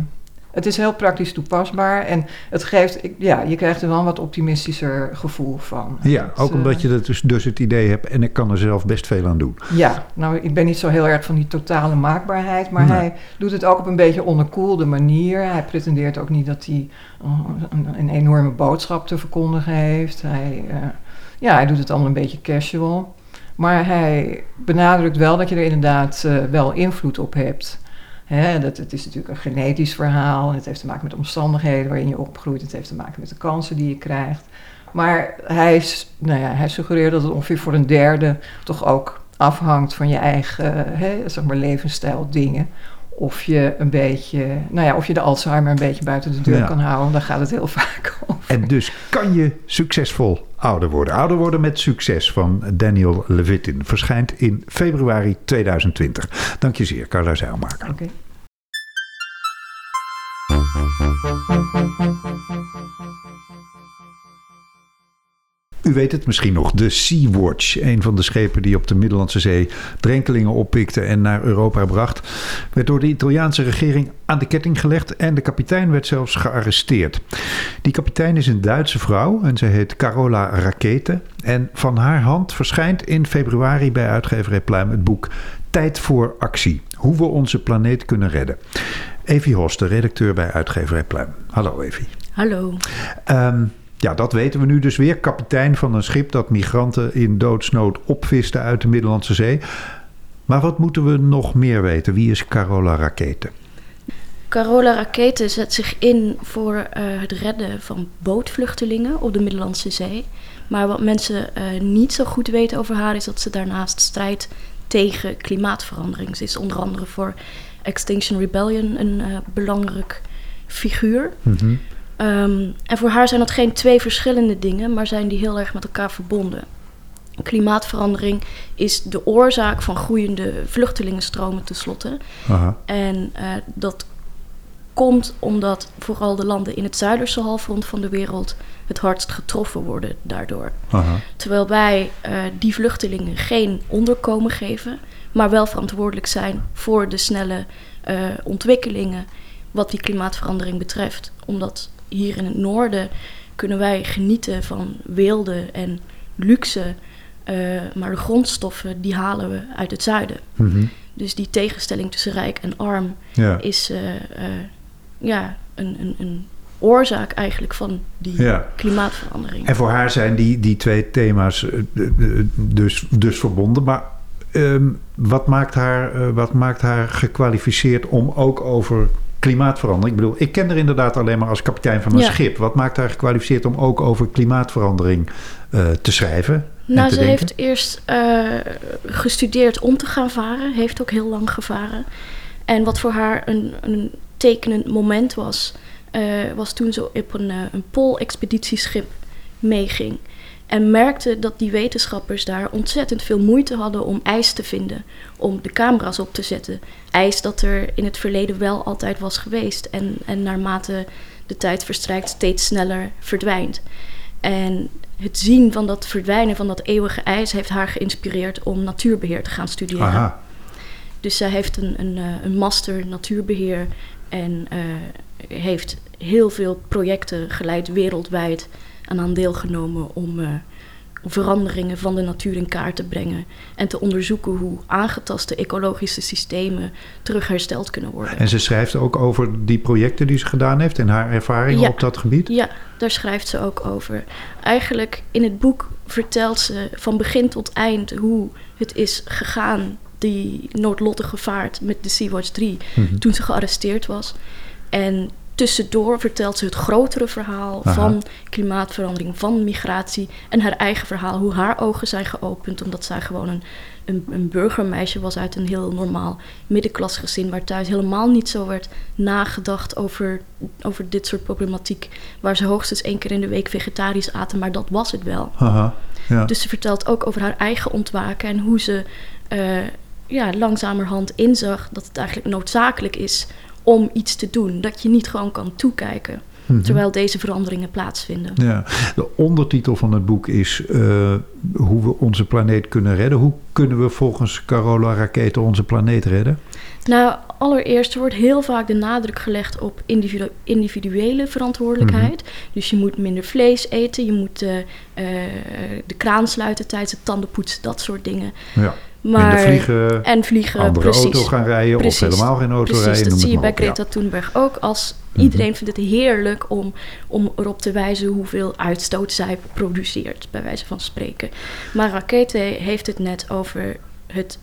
het is heel praktisch toepasbaar. En het geeft, ik- ja, je krijgt er wel een wat optimistischer gevoel van. Ja, Het, ook eh, omdat je dat dus, dus het idee hebt en ik kan er zelf best veel aan doen. Ja, nou, ik ben niet zo heel erg van die totale maakbaarheid, maar Nee. hij doet het ook op een beetje onderkoelde manier. Hij pretendeert ook niet dat hij een, een enorme boodschap te verkondigen heeft. Hij, eh, ja, hij doet het allemaal een beetje casual. Maar hij benadrukt wel dat je er inderdaad eh, wel invloed op hebt. Dat, het is natuurlijk een genetisch verhaal. Het heeft te maken met omstandigheden waarin je opgroeit. Het heeft te maken met de kansen die je krijgt. Maar hij, nou ja, hij suggereert dat het ongeveer voor een derde toch ook afhangt van je eigen hè, zeg maar levensstijl dingen. Of je een beetje, nou ja, of je de Alzheimer een beetje buiten de deur Ja. kan houden. Daar gaat het heel vaak over. En dus kan je succesvol ouder worden. Ouder worden met succes van Daniel Levitin verschijnt in februari 2020. Dank je zeer, Carla Zeilmaker. Oké. U weet het misschien nog, de Sea-Watch. Een van de schepen die op de Middellandse Zee drenkelingen oppikte en naar Europa bracht. Werd door de Italiaanse regering aan de ketting gelegd en de kapitein werd zelfs gearresteerd. Die kapitein is een Duitse vrouw en ze heet Carola Rackete. En van haar hand verschijnt in februari bij uitgeverij Pluim het boek Tijd voor actie. Hoe we onze planeet kunnen redden. Evie Hoste, redacteur bij uitgeverij Pluim. Hallo Evie. Hallo. Ehm, ja, dat weten we nu dus weer. Kapitein van een schip dat migranten in doodsnood opviste uit de Middellandse Zee. Maar wat moeten we nog meer weten? Wie is Carola Rakete? Carola Rakete zet zich in voor eh, het redden van bootvluchtelingen op de Middellandse Zee. Maar wat mensen eh, niet zo goed weten over haar is dat ze daarnaast strijdt tegen klimaatverandering. Ze is onder andere voor Extinction Rebellion een eh, belangrijk figuur. Mhm. Ehm, en voor haar zijn dat geen twee verschillende dingen, maar zijn die heel erg met elkaar verbonden. Klimaatverandering is de oorzaak van groeiende vluchtelingenstromen tenslotte. Aha. En eh, dat komt omdat vooral de landen in het zuiderse halfrond van de wereld het hardst getroffen worden daardoor. Aha. Terwijl wij eh, die vluchtelingen geen onderkomen geven, maar wel verantwoordelijk zijn voor de snelle eh, ontwikkelingen wat die klimaatverandering betreft. Omdat hier in het noorden kunnen wij genieten van weelde en luxe, eh, maar de grondstoffen die halen we uit het zuiden. Mhm. Dus die tegenstelling tussen rijk en arm Ja. is eh, eh, ja, een, een, een oorzaak eigenlijk van die Ja. klimaatverandering. En voor haar zijn die, die twee thema's dus, dus verbonden. Maar ehm, wat, maakt haar, wat maakt haar gekwalificeerd om ook over klimaatverandering... Ik bedoel, ik ken haar inderdaad alleen maar als kapitein van een Ja. schip. Wat maakt haar gekwalificeerd om ook over klimaatverandering eh, te schrijven? en Nou, ze denken? heeft eerst eh, gestudeerd om te gaan varen. Heeft ook heel lang gevaren. En wat voor haar een, een tekenend moment was... eh, was toen ze op een, een poolexpeditieschip meeging. En merkte dat die wetenschappers daar ontzettend veel moeite hadden om ijs te vinden. Om de camera's op te zetten. Ijs dat er in het verleden wel altijd was geweest. En, en naarmate de tijd verstrijkt steeds sneller verdwijnt. En het zien van dat verdwijnen van dat eeuwige ijs heeft haar geïnspireerd om natuurbeheer te gaan studeren. Aha. Dus zij heeft een, een, eh, een master natuurbeheer en eh, heeft heel veel projecten geleid wereldwijd en aan deelgenomen om eh, veranderingen van de natuur in kaart te brengen en te onderzoeken hoe aangetaste ecologische systemen terug hersteld kunnen worden. En ze schrijft ook over die projecten die ze gedaan heeft en haar ervaringen Ja. op dat gebied. Ja, daar schrijft ze ook over. Eigenlijk in het boek vertelt ze van begin tot eind hoe het is gegaan, die noodlottige vaart met de Sea-Watch 3, Mhm. toen ze gearresteerd was. En tussendoor vertelt ze het grotere verhaal Aha. van klimaatverandering, van migratie en haar eigen verhaal, hoe haar ogen zijn geopend omdat zij gewoon een, een, een burgermeisje was uit een heel normaal middenklasgezin waar thuis helemaal niet zo werd nagedacht over, over dit soort problematiek, waar ze hoogstens één keer in de week vegetarisch aten, maar dat was het wel. Ja. Dus ze vertelt ook over haar eigen ontwaken en hoe ze eh, ja, langzamerhand inzag dat het eigenlijk noodzakelijk is om iets te doen. Dat je niet gewoon kan toekijken Mhm. terwijl deze veranderingen plaatsvinden. Ja, de ondertitel van het boek is eh, hoe we onze planeet kunnen redden. Hoe kunnen we volgens Carola Rakete onze planeet redden? Nou, allereerst er wordt heel vaak de nadruk gelegd op individu- individuele verantwoordelijkheid. Dus je moet minder vlees eten, je moet eh, eh, de kraan sluiten tijdens het tandenpoetsen, dat soort dingen. Ja, Maar, vliegen, en vliegen, andere precies. auto gaan rijden Precies. of helemaal geen auto Precies, rijden. dat zie je bij Greta Thunberg ook. Als Mhm. iedereen vindt het heerlijk om, om erop te wijzen hoeveel uitstoot zij produceert, bij wijze van spreken. Maar Rakete heeft het net over, het,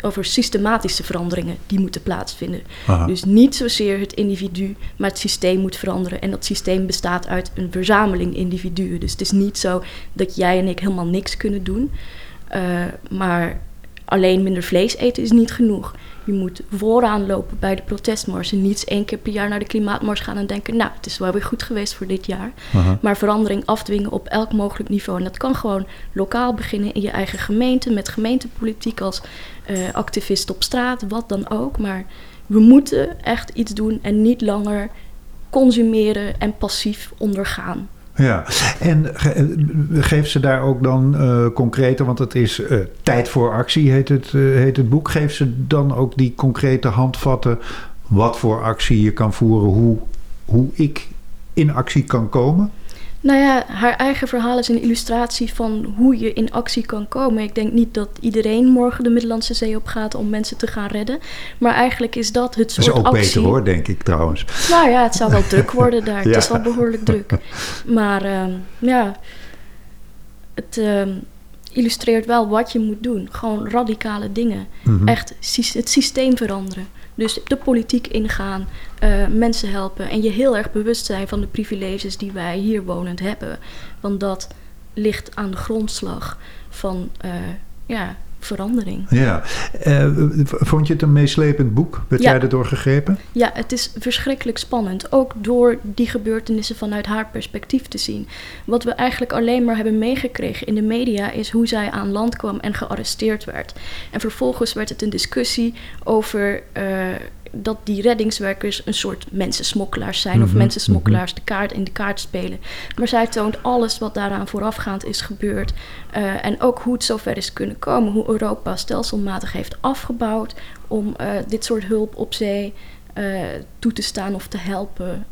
over systematische veranderingen die moeten plaatsvinden. Aha. Dus niet zozeer het individu, maar het systeem moet veranderen. En dat systeem bestaat uit een verzameling individuen. Dus het is niet zo dat jij en ik helemaal niks kunnen doen. Eh, maar alleen minder vlees eten is niet genoeg. Je moet vooraan lopen bij de protestmars. En niet eens één keer per jaar naar de klimaatmars gaan en denken... nou, het is wel weer goed geweest voor dit jaar. Aha. Maar verandering afdwingen op elk mogelijk niveau. En dat kan gewoon lokaal beginnen in je eigen gemeente... met gemeentepolitiek als eh, activist op straat, wat dan ook. Maar we moeten echt iets doen en niet langer consumeren en passief ondergaan. Ja, en eh, geeft ze daar ook dan eh concrete, want het is eh, tijd voor actie heet het, heet het boek. Geeft ze dan ook die concrete handvatten wat voor actie je kan voeren, hoe, hoe ik in actie kan komen? Nou ja, haar eigen verhaal is een illustratie van hoe je in actie kan komen. Ik denk niet dat iedereen morgen de Middellandse Zee op gaat om mensen te gaan redden. Maar eigenlijk is dat het Dat soort is ook actie. beter hoor, denk ik trouwens. Nou ja, het zou wel druk worden daar. Het is al behoorlijk druk. Maar ehm, ja, het ehm, illustreert wel wat je moet doen. Gewoon radicale dingen. Mhm. Echt het systeem veranderen. Dus de politiek ingaan, eh, mensen helpen en je heel erg bewust zijn van de privileges die wij hier wonend hebben. Want dat ligt aan de grondslag van eh, ja, verandering. Ja, Eh, vond je het een meeslepend boek? Werd Ja. jij erdoor gegrepen? Ja, het is verschrikkelijk spannend. Ook door die gebeurtenissen vanuit haar perspectief te zien. Wat we eigenlijk alleen maar hebben meegekregen in de media is hoe zij aan land kwam en gearresteerd werd. En vervolgens werd het een discussie over eh, dat die reddingswerkers een soort mensensmokkelaars zijn. Of Mhm, mensensmokkelaars de kaart in de kaart spelen. Maar zij toont alles wat daaraan voorafgaand is gebeurd. eh, en ook hoe het zover is kunnen komen. Hoe Europa stelselmatig heeft afgebouwd om eh, dit soort hulp op zee eh, toe te staan of te helpen.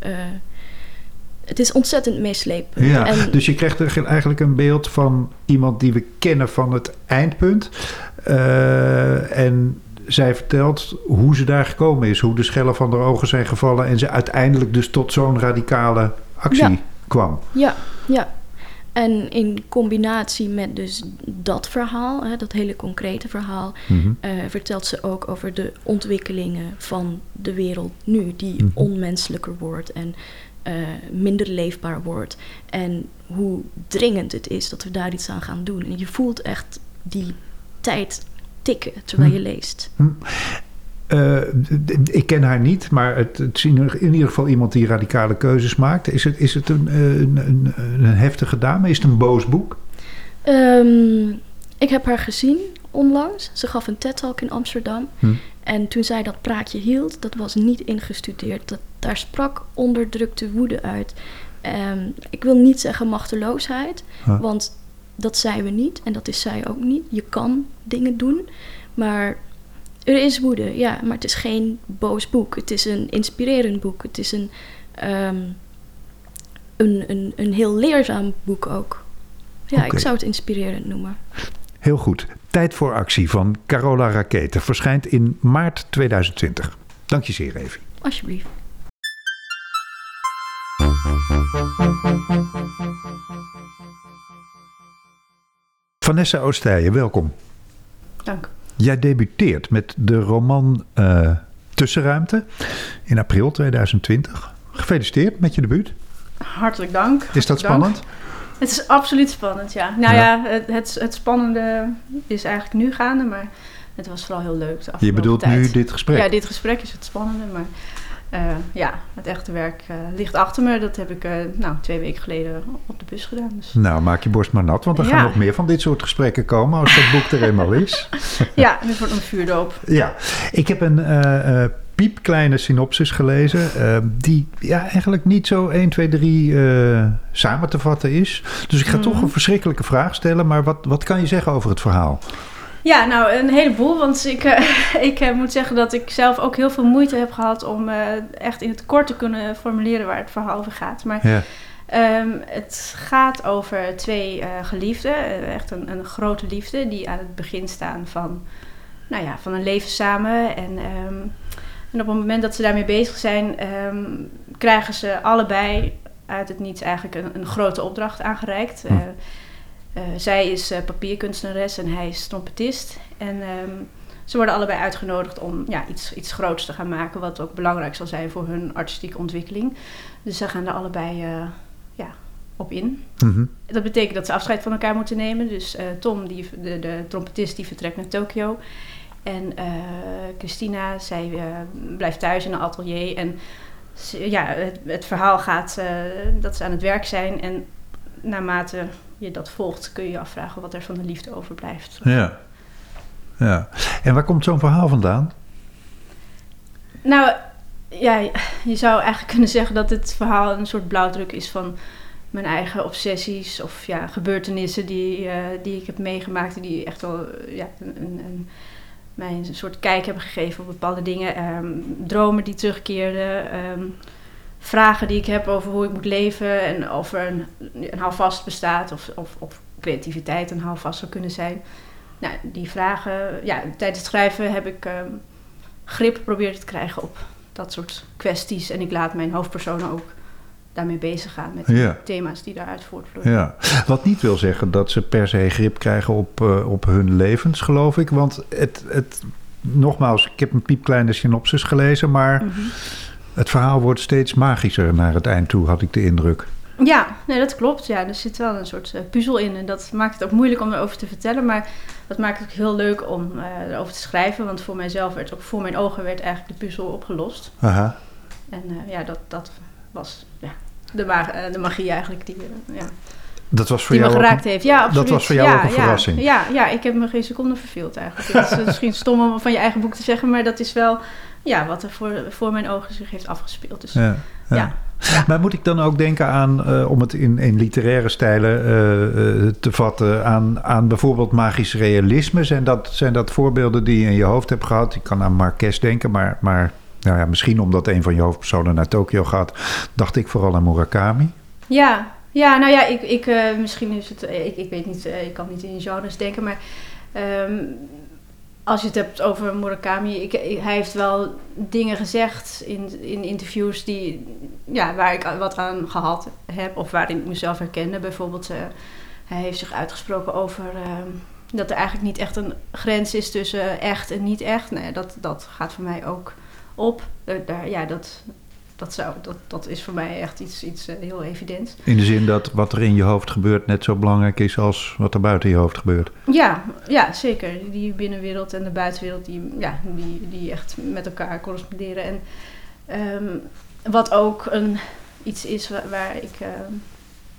het is ontzettend meeslepend. Ja, En, dus je krijgt er eigenlijk een beeld van iemand die we kennen van het eindpunt. En zij vertelt hoe ze daar gekomen is. Hoe de schellen van haar ogen zijn gevallen. En ze uiteindelijk dus tot zo'n radicale actie Ja. kwam. Ja, ja. En in combinatie met dus dat verhaal, hè, dat hele concrete verhaal, Mhm. eh, vertelt ze ook over de ontwikkelingen van de wereld nu, die Mhm. onmenselijker wordt en eh, minder leefbaar wordt. En hoe dringend het is dat we daar iets aan gaan doen. En je voelt echt die tijd tikken terwijl je Mhm. leest. Eh, d- d- ik ken haar niet, maar het, het is in ieder geval iemand die radicale keuzes maakt. Is het, is het een, eh, een, een, een heftige dame? Is het een boos boek? Ehm, ik heb haar gezien onlangs. Ze gaf een TED-talk in Amsterdam. Hm. En toen zij dat praatje hield, dat was niet ingestudeerd. Dat, daar sprak onderdrukte woede uit. Ehm, ik wil niet zeggen machteloosheid, Huh. want dat zijn we niet. En dat is zij ook niet. Je kan dingen doen, maar er is woede. Ja, maar het is geen boos boek. Het is een inspirerend boek. Het is een, ehm, een, een, een heel leerzaam boek ook. Ja, ik zou het inspirerend noemen. Heel goed. Tijd voor actie van Carola Rakete verschijnt in maart 2020. Dank je zeer, Evi. Alsjeblieft. Vanessa Oostijen, welkom. Dank. Jij debuteert met de roman eh, Tussenruimte in april 2020. Gefeliciteerd met je debuut. Hartelijk dank. Is dat dank. spannend? Het is absoluut spannend, ja. Nou Ja. ja, het, het, het spannende is eigenlijk nu gaande, maar het was vooral heel leuk de Je bedoelt tijd. nu dit gesprek? Ja, dit gesprek is het spannende, maar eh, ja, het echte werk eh, ligt achter me. Dat heb ik eh, nou, twee weken geleden op de bus gedaan. Dus. Nou, maak je borst maar nat, want er gaan nog meer van dit soort gesprekken komen als dat boek er eenmaal is. Ja, dit wordt een vuurdoop. Ja, ik heb een piepkleine synopsis gelezen. die ja, eigenlijk niet zo 1, 2, 3 eh, samen te vatten is. Dus ik ga toch Mhm. een verschrikkelijke vraag stellen. Maar wat, wat kan je zeggen over het verhaal? Ja, nou, een heleboel. Want ik, eh, ik eh, moet zeggen dat ik zelf ook heel veel moeite heb gehad om eh, echt in het kort te kunnen formuleren waar het verhaal over gaat. Maar Ja. Ehm, het gaat over twee geliefden, echt een, een grote liefde, die aan het begin staan van, nou ja, van een leven samen. En, ehm, en op het moment dat ze daarmee bezig zijn, ehm, krijgen ze allebei uit het niets eigenlijk een, een grote opdracht aangereikt. Hm. Eh, zij is eh, papierkunstenares en hij is trompetist. En ehm, ze worden allebei uitgenodigd om ja, iets, iets groots te gaan maken, wat ook belangrijk zal zijn voor hun artistieke ontwikkeling. Dus ze gaan er allebei eh, ja, op in. Mhm. Dat betekent dat ze afscheid van elkaar moeten nemen. Dus Tom, die, de, de trompetist, die vertrekt naar Tokio. En Christina, zij blijft thuis in een atelier. En ja, het, het verhaal gaat dat ze aan het werk zijn. En naarmate je dat volgt, kun je je afvragen wat er van de liefde overblijft. Ja. ja. En waar komt zo'n verhaal vandaan? Nou, ja, je zou eigenlijk kunnen zeggen dat het verhaal een soort blauwdruk is van mijn eigen obsessies of ja, gebeurtenissen die, eh, die ik heb meegemaakt en die echt wel ja, een, een, een- mij een soort kijk hebben gegeven op bepaalde dingen. Ehm, dromen die terugkeerden, ehm, vragen die ik heb over hoe ik moet leven en of er een, een houvast bestaat of, of, of creativiteit een houvast zou kunnen zijn. Nou, die vragen, ja, tijdens het schrijven heb ik ehm, grip proberen te krijgen op dat soort kwesties. En ik laat mijn hoofdpersonen ook daarmee bezig gaan met Ja. de thema's die daaruit voortvloeien. Ja. Wat niet wil zeggen dat ze per se grip krijgen op, eh, op hun levens, geloof ik. Want het, het, nogmaals, ik heb een piepkleine synopsis gelezen, maar Mhm. Het verhaal wordt steeds magischer naar het eind toe, had ik de indruk. Ja, nee, dat klopt. Ja, er zit wel een soort eh, puzzel in. En dat maakt het ook moeilijk om erover te vertellen. Maar dat maakt het ook heel leuk om eh, erover te schrijven. Want voor mijzelf werd ook voor mijn ogen werd eigenlijk de puzzel opgelost. Aha. En eh, ja, dat, dat was ja, de, ma- de magie eigenlijk die, ja, Dat was voor die me jou ook geraakt heeft. Ja, absoluut. was voor jou ja, ook een ja, verrassing. Ja, ja, ik heb me geen seconde verveeld eigenlijk. Het is misschien stom om van je eigen boek te zeggen. Maar dat is wel ja, wat er voor, voor mijn ogen zich heeft afgespeeld. Dus Ja, ja. ja. Maar moet ik dan ook denken aan, eh, om het in, in literaire stijlen eh, eh, te vatten, aan, aan bijvoorbeeld magisch realisme? Zijn dat, zijn dat voorbeelden die je in je hoofd hebt gehad? Ik kan aan Marquez denken, maar, maar nou ja, misschien omdat een van je hoofdpersonen naar Tokio gaat, dacht ik vooral aan Murakami. Ja, ja nou ja, ik, ik, misschien is het, ik, ik weet niet, ik kan niet in genres denken, maar ehm, als je het hebt over Murakami, ik, hij heeft wel dingen gezegd in, in interviews die, ja, waar ik wat aan gehad heb of waarin ik mezelf herkende. Bijvoorbeeld, eh, hij heeft zich uitgesproken over ehm, dat er eigenlijk niet echt een grens is tussen echt en niet echt. Dat, dat gaat voor mij ook op. Eh, daar, ja, dat, dat, zou, dat, dat is voor mij echt iets, iets eh, heel evidents. In de zin dat wat er in je hoofd gebeurt net zo belangrijk is als wat er buiten je hoofd gebeurt. Ja, ja, zeker. Die binnenwereld en de buitenwereld, die, ja, die, die echt met elkaar corresponderen. En ehm, wat ook een, iets is waar, waar ik... ehm,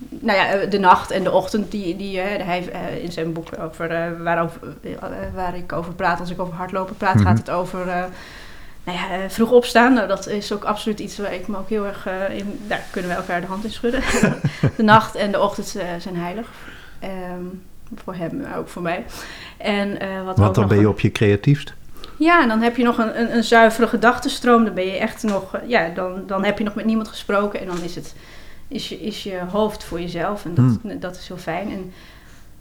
nou ja, de nacht en de ochtend, die, die eh, hij eh, in zijn boek over, eh, waarover, eh, waar ik over praat, als ik over hardlopen praat, Mhm. gaat het over eh, nou ja, eh, vroeg opstaan. Nou, dat is ook absoluut iets waar ik me ook heel erg eh, in, daar kunnen we elkaar de hand in schudden. de nacht en de ochtend eh, zijn heilig. Ehm, voor hem, maar ook voor mij. En, wat Want dan ben je op je creatiefst. ja, en dan heb je nog een, een, een zuivere gedachtenstroom. Dan ben je echt nog, ja, dan, dan heb je nog met niemand gesproken. En dan is het, is je, is je hoofd voor jezelf. En dat, dat is heel fijn. En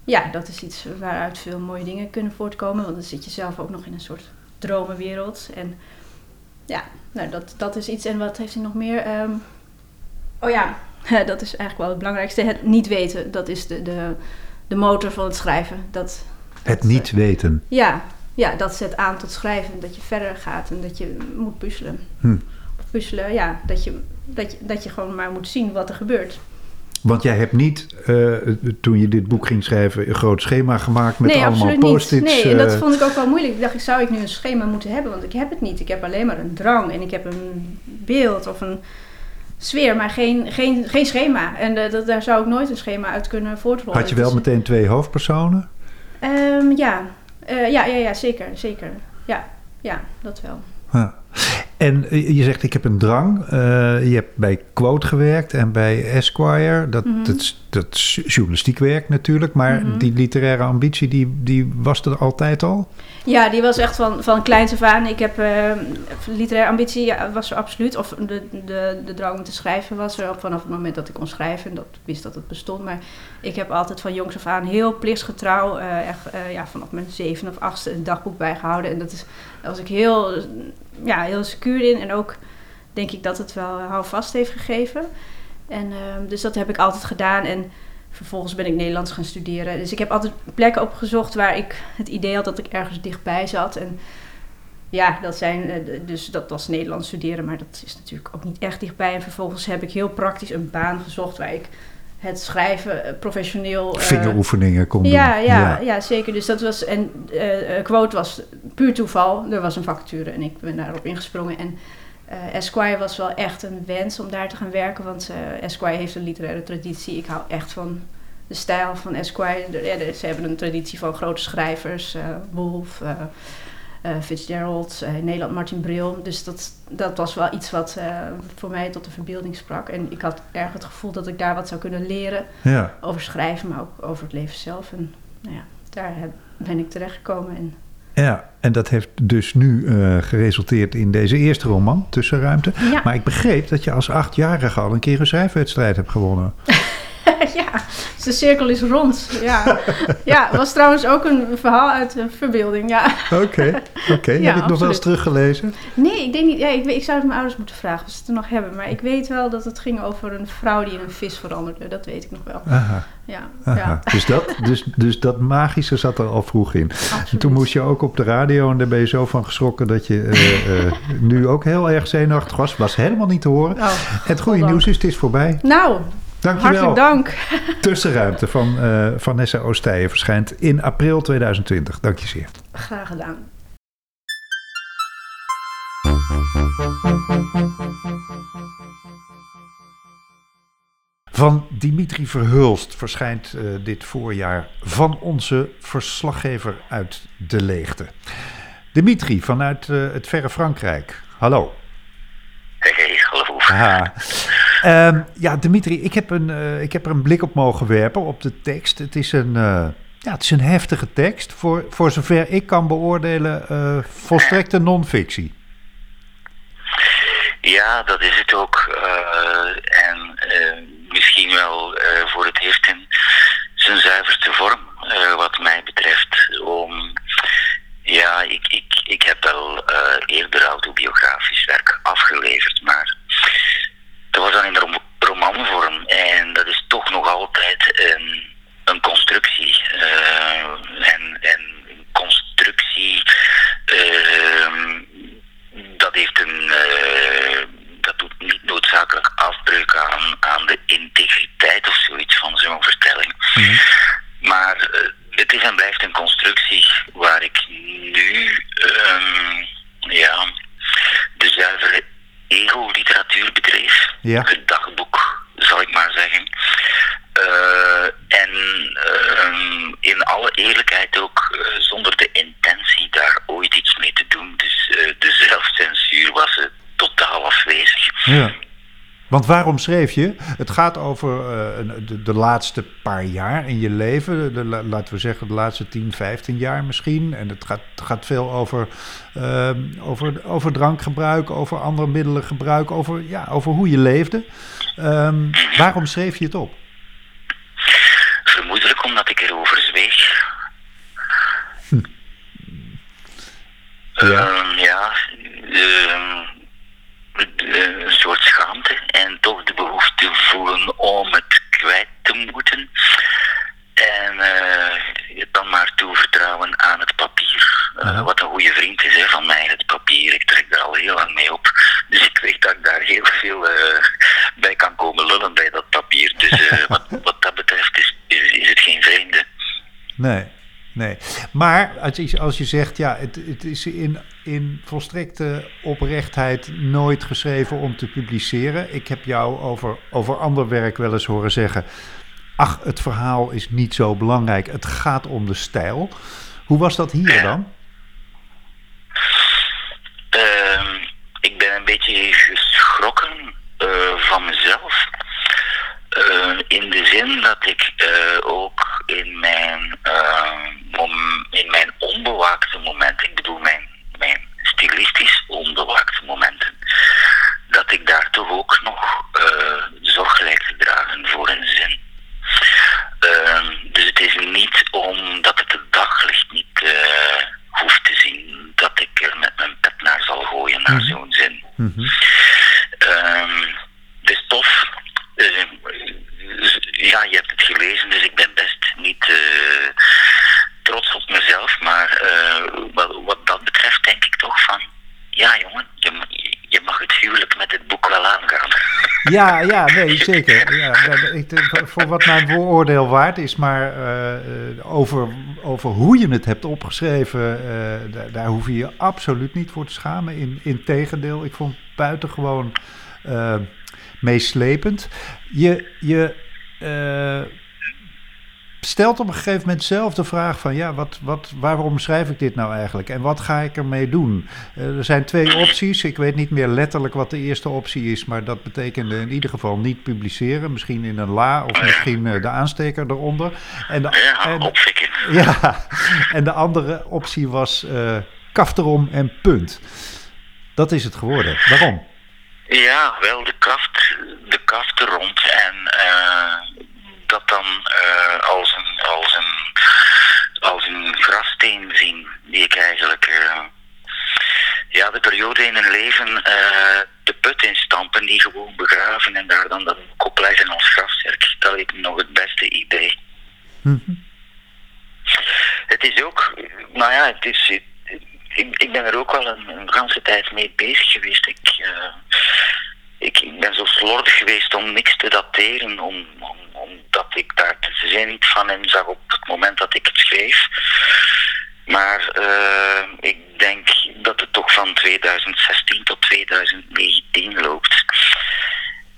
ja, dat is iets waaruit veel mooie dingen kunnen voortkomen. Want dan zit je zelf ook nog in een soort dromenwereld. En ja, nou, dat, dat is iets. En wat heeft hij nog meer? Ehm, oh ja, dat is eigenlijk wel het belangrijkste. Het niet weten, dat is de, de, de motor van het schrijven. Dat, Het dat, niet weten. Ja, ja, dat zet aan tot schrijven. Dat je verder gaat en dat je moet puzzelen. Hm. Of puzzelen, ja, dat je, dat, je, dat je gewoon maar moet zien wat er gebeurt. Want jij hebt niet, eh, toen je dit boek ging schrijven, een groot schema gemaakt met nee, allemaal absoluut niet. post-its. Nee, en dat eh, vond ik ook wel moeilijk. Ik dacht, ik zou ik nu een schema moeten hebben? Want ik heb het niet. Ik heb alleen maar een drang en ik heb een beeld of een sfeer, maar geen, geen, geen schema. En eh, dat, daar zou ik nooit een schema uit kunnen voortrollen. had je wel Dus, meteen twee hoofdpersonen? ehm, ja. Eh, ja, ja, ja, zeker, zeker. Ja, ja, dat wel. Ja. En eh, je zegt, ik heb een drang. Eh, je hebt bij Quote gewerkt en bij Esquire. Dat, Mhm. dat, is- dat is journalistiek werk natuurlijk. Maar Mhm. die literaire ambitie, die, die was er altijd al? Ja, die was echt van, van kleins af aan. Ik heb eh literaire ambitie, ja, was er absoluut. Of de, de, de drang om te schrijven was er ook vanaf het moment dat ik kon schrijven. En dat ik wist dat het bestond. Maar ik heb altijd van jongs af aan heel plichtsgetrouw, echt ja, vanaf mijn zeven of achtste, een dagboek bijgehouden. En dat is, daar was ik heel, ja, heel secuur in. En ook denk ik dat het wel houvast heeft gegeven. En ehm, dus dat heb ik altijd gedaan. En vervolgens ben ik Nederlands gaan studeren. Dus ik heb altijd plekken opgezocht waar ik het idee had dat ik ergens dichtbij zat. En ja, dat zijn, eh, dus dat was Nederlands studeren, maar dat is natuurlijk ook niet echt dichtbij. En vervolgens heb ik heel praktisch een baan gezocht waar ik het schrijven eh, professioneel. eh, Vingeroefeningen kon doen. ja, ja, ja. zeker. Dus dat was. En eh, eh, quote was puur toeval. Er was een vacature en ik ben daarop ingesprongen. En eh, Esquire was wel echt een wens om daar te gaan werken. Want eh, Esquire heeft een literaire traditie. Ik hou echt van de stijl van Esquire. Ja, ze hebben een traditie van grote schrijvers. eh Wolf, eh, eh, Fitzgerald, eh, in Nederland Martin Bril. Dus dat, dat was wel iets wat eh, voor mij tot de verbeelding sprak. En ik had erg het gevoel dat ik daar wat zou kunnen leren Ja. over schrijven, maar ook over het leven zelf. En nou ja, daar ben ik terechtgekomen. En Ja, en dat heeft dus nu eh, geresulteerd in deze eerste roman, Tussenruimte. ja, Maar ik begreep dat je als achtjarige al een keer een schrijfwedstrijd hebt gewonnen. ja, dus de cirkel is rond. Ja, ja was trouwens ook een verhaal uit de verbeelding. Ja. Oké, oké. Heb je het nog wel eens teruggelezen? Nee, ik denk niet. Ja, ik, ik zou het mijn ouders moeten vragen of ze het er nog hebben. Maar ik weet wel dat het ging over een vrouw die in een vis veranderde. Dat weet ik nog wel. Aha, Ja, aha. ja Dus, dat, dus, dus dat magische zat er al vroeg in. En toen moest je ook op de radio en daar ben je zo van geschrokken dat je eh, eh, nu ook heel erg zenuwachtig was. Was helemaal niet te horen. Nou, Het goede nieuws is, het is voorbij. Nou, Dankjewel. hartelijk dank. Tussenruimte van eh, Vanessa Oostijen verschijnt in april 2020. Dank je zeer. Graag gedaan. Van Dimitri Verhulst verschijnt eh, dit voorjaar van onze verslaggever uit de leegte. Dimitri vanuit eh, het verre Frankrijk. Hallo. Hey, hallo. Ha. Ehm, ja, Dimitri, ik heb, een, eh, ik heb er een blik op mogen werpen op de tekst. Het is een, eh, ja, het is een heftige tekst. Voor, voor zover ik kan beoordelen, eh, volstrekte non-fictie. Ja, dat is het ook. en misschien wel voor het eerst in zijn zuiverste vorm, wat mij betreft. Om, ja, ik, ik, ik heb wel eerder autobiografisch werk afgeleverd, maar dat was dan in de rom- romanvorm. En dat is toch nog altijd een, een constructie. Eh, en, en een constructie. ehm, dat heeft een. eh, dat doet niet noodzakelijk afbreuk aan, aan de integriteit of zoiets van zo'n vertelling. Maar eh, het is en blijft een constructie waar ik nu. ehm, ja. de zuivere ego-literatuur. Ja. Het dagboek, zal ik maar zeggen. Eh, en ehm, in alle eerlijkheid ook eh, zonder de intentie daar ooit iets mee te doen. Dus eh, de zelfcensuur was eh, totaal afwezig. Ja. Want waarom schreef je? Het gaat over eh, de, de laatste paar jaar in je leven. De, laten we zeggen de laatste 10, 15 jaar misschien. En het gaat, gaat veel over, ehm, over, over drankgebruik, over andere middelen gebruik, over, ja, over hoe je leefde. Ehm, waarom schreef je het op? Vermoedelijk omdat ik erover zweeg. Ja. Ehm, ja, ehm, eh, een soort schaamte en toch de behoefte voelen om het kwijt te moeten. En eh, het dan maar toevertrouwen aan het papier. Eh, Aha. Wat een goede vriend is hè, van mij, het papier. Ik trek daar al heel lang mee op. Dus ik weet dat ik daar heel veel eh, bij kan komen lullen bij dat papier. Dus eh, wat, wat dat betreft is, is, is het geen vreemde. Nee, nee. Maar als je, als je zegt, ja, het, het is in, in volstrekte oprechtheid nooit geschreven om te publiceren. Ik heb jou over, over ander werk wel eens horen zeggen, ach, het verhaal is niet zo belangrijk, het gaat om de stijl. Hoe was dat hier dan? Ehm, ik ben een beetje geschrokken eh, van mezelf. Eh, in de zin dat ik eh, ook in mijn, eh, mom- in mijn onbewaakte momenten, ik bedoel mijn, mijn stilistisch onbewaakte momenten, dat ik daar toch ook nog eh, zorg lijkt te dragen voor een zin. Ehm, dus het is niet omdat het het daglicht niet eh, hoeft te zien dat ik er met mijn pet naar zal gooien naar zo'n zin. Mhm. Ehm, dus tof. Eh, dus, ja, je hebt het gelezen, dus ik ben best niet eh, trots op mezelf. Maar eh, wat, wat dat betreft denk ik toch van... Ja jongen, je, ma- je mag het huwelijk met het boek wel aangaan. Ja, ja, nee, zeker. Ja, ik- voor wat mijn vooroordeel waard is, maar eh, eh, over, over hoe je het hebt opgeschreven, eh, daar, daar hoef je je absoluut niet voor te schamen. In, integendeel, ik vond het buitengewoon eh, meeslepend. Je, je eh, stelt op een gegeven moment zelf de vraag van, ja, wat, wat, waarom schrijf ik dit nou eigenlijk en wat ga ik ermee doen? Eh, er zijn twee opties. Ik weet niet meer letterlijk wat de eerste optie is, maar dat betekende in ieder geval niet publiceren. Misschien in een la of misschien eh, de aansteker eronder. En de, en, ja, en de andere optie was eh kaft erom en punt. Dat is het geworden. Waarom? Ja, wel de kaft, de kaft rond en dat dan eh, als, een, als, een, als een grassteen zien die ik eigenlijk eh, ja, de periode in een leven eh, de put instampen, die gewoon begraven en daar dan dat leggen als grafzerk. Dat lijkt me nog het beste idee. Mhm. Het is ook, nou ja, het is, ik, ik ben er ook wel een, een ganse tijd mee bezig geweest. Ik, ik, ik ben zo slordig geweest om niks te dateren, om, om, omdat ik daar de zin niet van in zag op het moment dat ik het schreef. Maar eh, ik denk dat het toch van 2016 tot 2019 loopt.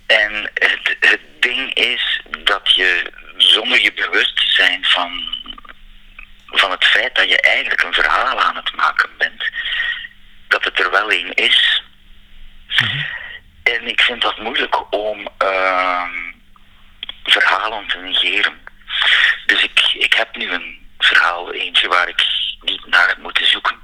En het, het ding is dat je zonder je bewust te zijn van, van het feit dat je eigenlijk een verhaal aan het maken bent, dat het er wel een is. En ik vind dat moeilijk om ehm, verhalen te negeren. Dus ik, ik heb nu een verhaal, eentje waar ik niet naar heb moeten zoeken.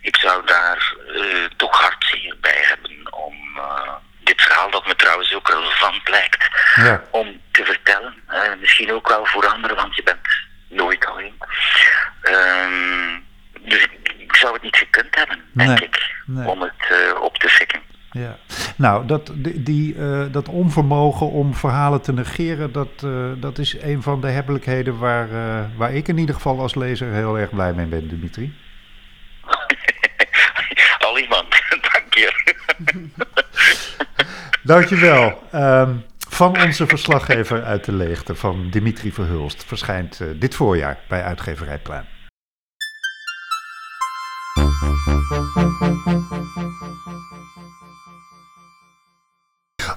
Ik zou daar eh, toch hartzeer bij hebben om eh, dit verhaal, dat me trouwens ook relevant lijkt, Ja. om te vertellen. Eh, misschien ook wel voor anderen, want je bent nooit alleen. Ehm, dus ik, ik zou het niet gekund hebben, denk Nee, ik, nee. om het op te fikken. Ja. Nou, dat, die, eh, dat onvermogen om verhalen te negeren, dat, eh, dat is een van de hebbelijkheden waar, eh, waar ik in ieder geval als lezer heel erg blij mee ben, Dimitri. Al iemand, dank je. Dankjewel. Ehm van onze verslaggever uit de leegte, van Dimitri Verhulst, verschijnt dit voorjaar bij uitgeverij Pluim.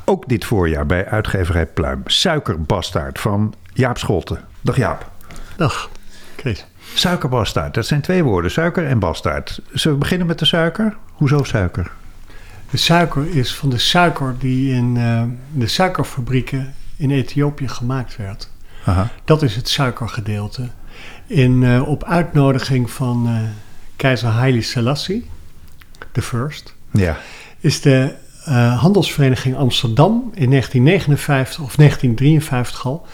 Ook dit voorjaar bij uitgeverij Pluim. Suikerbastaard van Jaap Scholten. Dag Jaap. Dag, Chris. Suikerbastaard, dat zijn twee woorden, suiker en bastaard. Zullen we beginnen met de suiker? Hoezo suiker? De suiker is van de suiker die in eh, de suikerfabrieken in Ethiopië gemaakt werd. Aha. Dat is het suikergedeelte. In, eh, op uitnodiging van eh, keizer Haile Selassie, de first, Ja. is de eh, Handelsvereniging Amsterdam in 1959 of 1953 al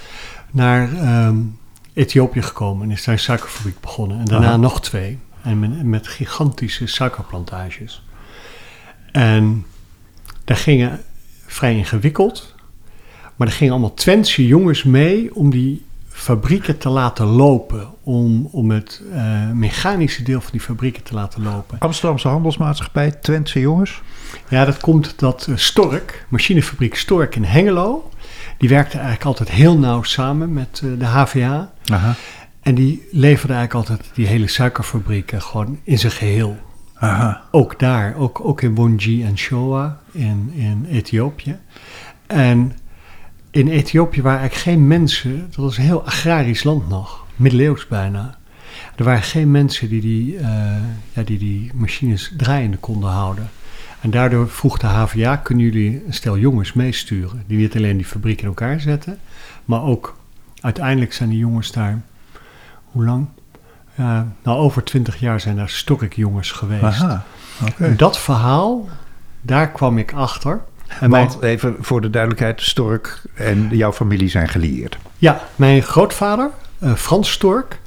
naar ehm, Ethiopië gekomen en is daar een suikerfabriek begonnen. En daarna Aha. nog twee. En met, met gigantische suikerplantages. En daar gingen vrij ingewikkeld. Maar er gingen allemaal Twentse jongens mee om die fabrieken te laten lopen. Om, om het eh, mechanische deel van die fabrieken te laten lopen. Amsterdamse Handelsmaatschappij, Twentse jongens. Ja, dat komt dat eh, Stork, machinefabriek Stork in Hengelo, die werkte eigenlijk altijd heel nauw samen met eh, de HVA. Aha. En die leverde eigenlijk altijd die hele suikerfabrieken gewoon in zijn geheel. Aha. Ook daar, ook, ook in Bonji en Shoa in, in Ethiopië. En in Ethiopië waren eigenlijk geen mensen, dat was een heel agrarisch land nog, middeleeuws bijna. Er waren geen mensen die die, eh, ja, die, die machines draaiende konden houden. En daardoor vroeg de HVA, kunnen jullie een stel jongens meesturen? Die niet alleen die fabriek in elkaar zetten, maar ook uiteindelijk zijn die jongens daar, hoe lang? Ja, nou, over twintig jaar zijn daar storkjongens geweest. Aha. Dat verhaal, daar kwam ik achter. En mijn, Want even voor de duidelijkheid, Stork en jouw familie zijn gelieerd. ja, mijn grootvader, eh, Frans Stork,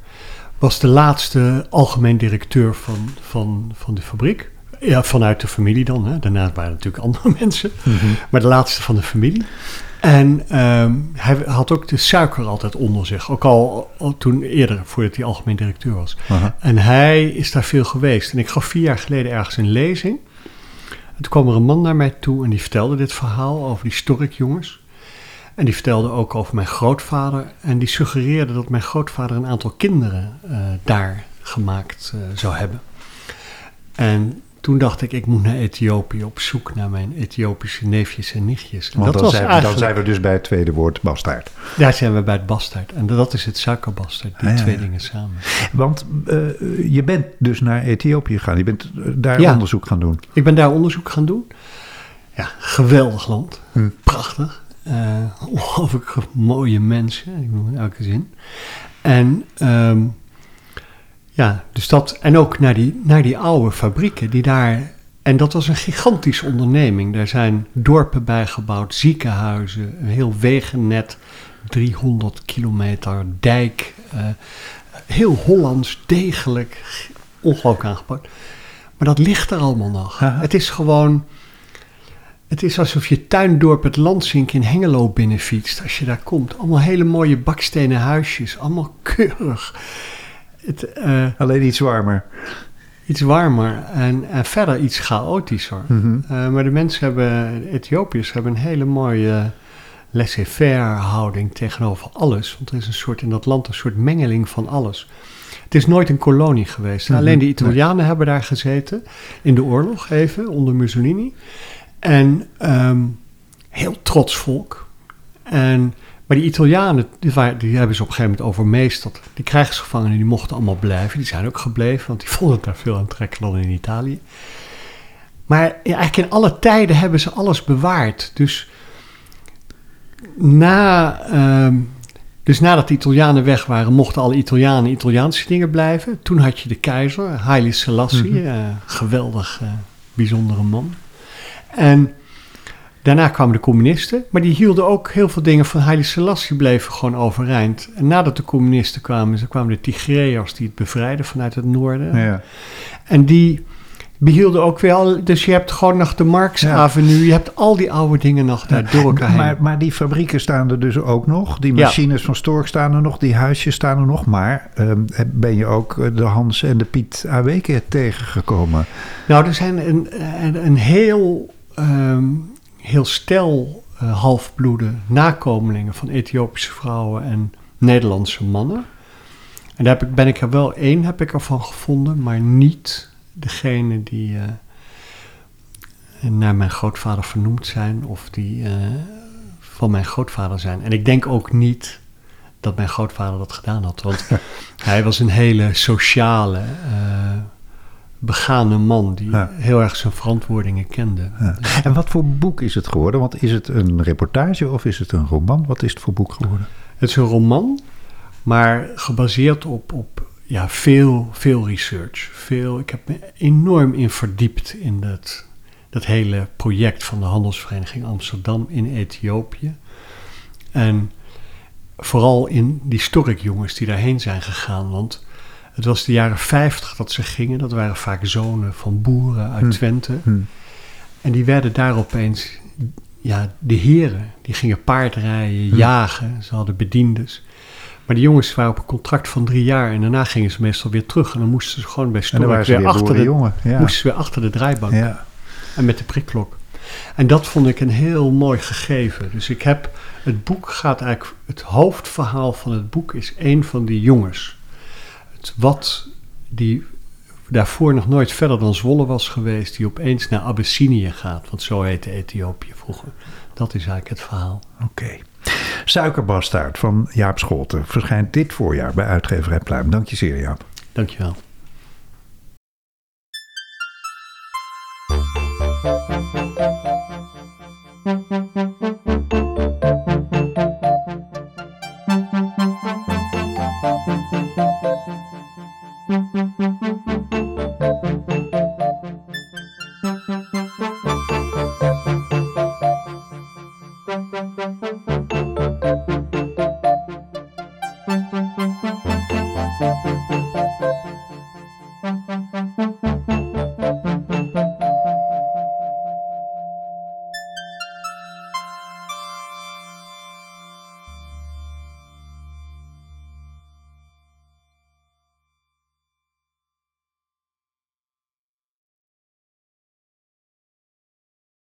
was de laatste algemeen directeur van, van, van de fabriek. Ja, vanuit de familie dan. Hè. Daarnaast waren er natuurlijk andere mensen. Maar de laatste van de familie. En ehm, hij had ook de suiker altijd onder zich. Ook al, al toen eerder, voordat hij algemeen directeur was. En hij is daar veel geweest. En ik gaf vier jaar geleden ergens een lezing. En toen kwam er een man naar mij toe en die vertelde dit verhaal over die storkjongens. En die vertelde ook over mijn grootvader. En die suggereerde dat mijn grootvader een aantal kinderen eh, daar gemaakt eh, zou hebben. En toen dacht ik, ik moet naar Ethiopië op zoek naar mijn Ethiopische neefjes en nichtjes. En Want dat dan was zijn, we, dan eigenlijk, zijn we dus bij het tweede woord bastaard. daar zijn we bij het bastard. En dat is het suikerbastard, die Ah, ja, twee dingen samen. Want eh, je bent dus naar Ethiopië gegaan. Je bent daar Ja. onderzoek gaan doen. Ik ben daar onderzoek gaan doen. Ja, geweldig land. Hm. Prachtig. Eh, ongelooflijk mooie mensen. Ik bedoel, in elke zin. En ehm, ja, dus dat. En ook naar die, naar die oude fabrieken die daar. En dat was een gigantische onderneming. Daar zijn dorpen bijgebouwd, ziekenhuizen, een heel wegennet, 300 kilometer dijk. eh, heel Hollands, degelijk, ongelooflijk aangepakt. Maar dat ligt er allemaal nog. Aha. Het is gewoon. Het is alsof je tuindorp het Landsink in Hengelo binnenfietst als je daar komt. Allemaal hele mooie bakstenen huisjes, allemaal keurig. Het, eh, Alleen iets warmer. iets warmer en, en verder iets chaotischer. Mhm. Eh, maar de mensen hebben, de Ethiopiërs hebben een hele mooie laissez-faire houding tegenover alles. Want er is een soort in dat land een soort mengeling van alles. Het is nooit een kolonie geweest. Mhm. Alleen de Italianen hebben daar gezeten in de oorlog even onder Mussolini. En ehm, heel trots volk. En, maar die Italianen, die, hebben ze op een gegeven moment overmeesterd. Die krijgsgevangenen die mochten allemaal blijven. Die zijn ook gebleven, want die vonden het daar veel aantrekkelijker dan in Italië. Maar ja, eigenlijk in alle tijden hebben ze alles bewaard. Dus, na, ehm, dus nadat de Italianen weg waren, mochten alle Italianen Italiaanse dingen blijven. Toen had je de keizer, Haile Selassie, Mhm. eh, geweldig, eh, bijzondere man. En daarna kwamen de communisten, maar die hielden ook heel veel dingen van Haile Selassie bleven gewoon overeind. En nadat de communisten kwamen, ze kwamen de Tigreërs die het bevrijden vanuit het noorden. Ja. En die behielden ook weer al, dus je hebt gewoon nog de Marx Ja. Avenue, je hebt al die oude dingen nog daar door elkaar heen. Maar, maar die fabrieken staan er dus ook nog. Die Ja. machines van Stork staan er nog. Die huisjes staan er nog. Maar ehm, ben je ook eh, de Hans en de Piet Aweke tegengekomen? Nou, er zijn een, een, een heel, ehm, heel stel eh, halfbloede nakomelingen van Ethiopische vrouwen en Nederlandse mannen. En daar heb ik, ben ik er wel één heb ik ervan gevonden, maar niet degene die eh, naar mijn grootvader vernoemd zijn of die eh, van mijn grootvader zijn. En ik denk ook niet dat mijn grootvader dat gedaan had, want hij was een hele sociale, begane man die Ja. heel erg zijn verantwoordingen kende. Ja. En wat voor boek is het geworden? Want is het een reportage of is het een roman? Wat is het voor boek geworden? Het is een roman, maar gebaseerd op, op ja, veel, veel research. Veel, ik heb me enorm in verdiept in dat, dat hele project van de Handelsvereniging Amsterdam in Ethiopië. En vooral in die storkjongens die daarheen zijn gegaan. Want het was de jaren 50 dat ze gingen. Dat waren vaak zonen van boeren uit Hm. Twente. Hm. En die werden daar opeens, ja, de heren. Die gingen paardrijden, Hm. jagen. Ze hadden bediendes. Maar die jongens waren op een contract van drie jaar. En daarna gingen ze meestal weer terug. En dan moesten ze gewoon bij Stork weer, weer achter, de, boerenjongen. Ja. moesten ze weer achter de draaibank. Ja. En met de prikklok. En dat vond ik een heel mooi gegeven. Dus ik heb, het boek gaat eigenlijk, het hoofdverhaal van het boek is een van die jongens. Het wat die daarvoor nog nooit verder dan Zwolle was geweest, die opeens naar Abyssinië gaat. Want zo heette Ethiopië vroeger. Dat is eigenlijk het verhaal. Oké. Suikerbastaard van Jaap Scholten verschijnt dit voorjaar bij uitgeverij Pluim. Dank je zeer, Jaap. Dankjewel.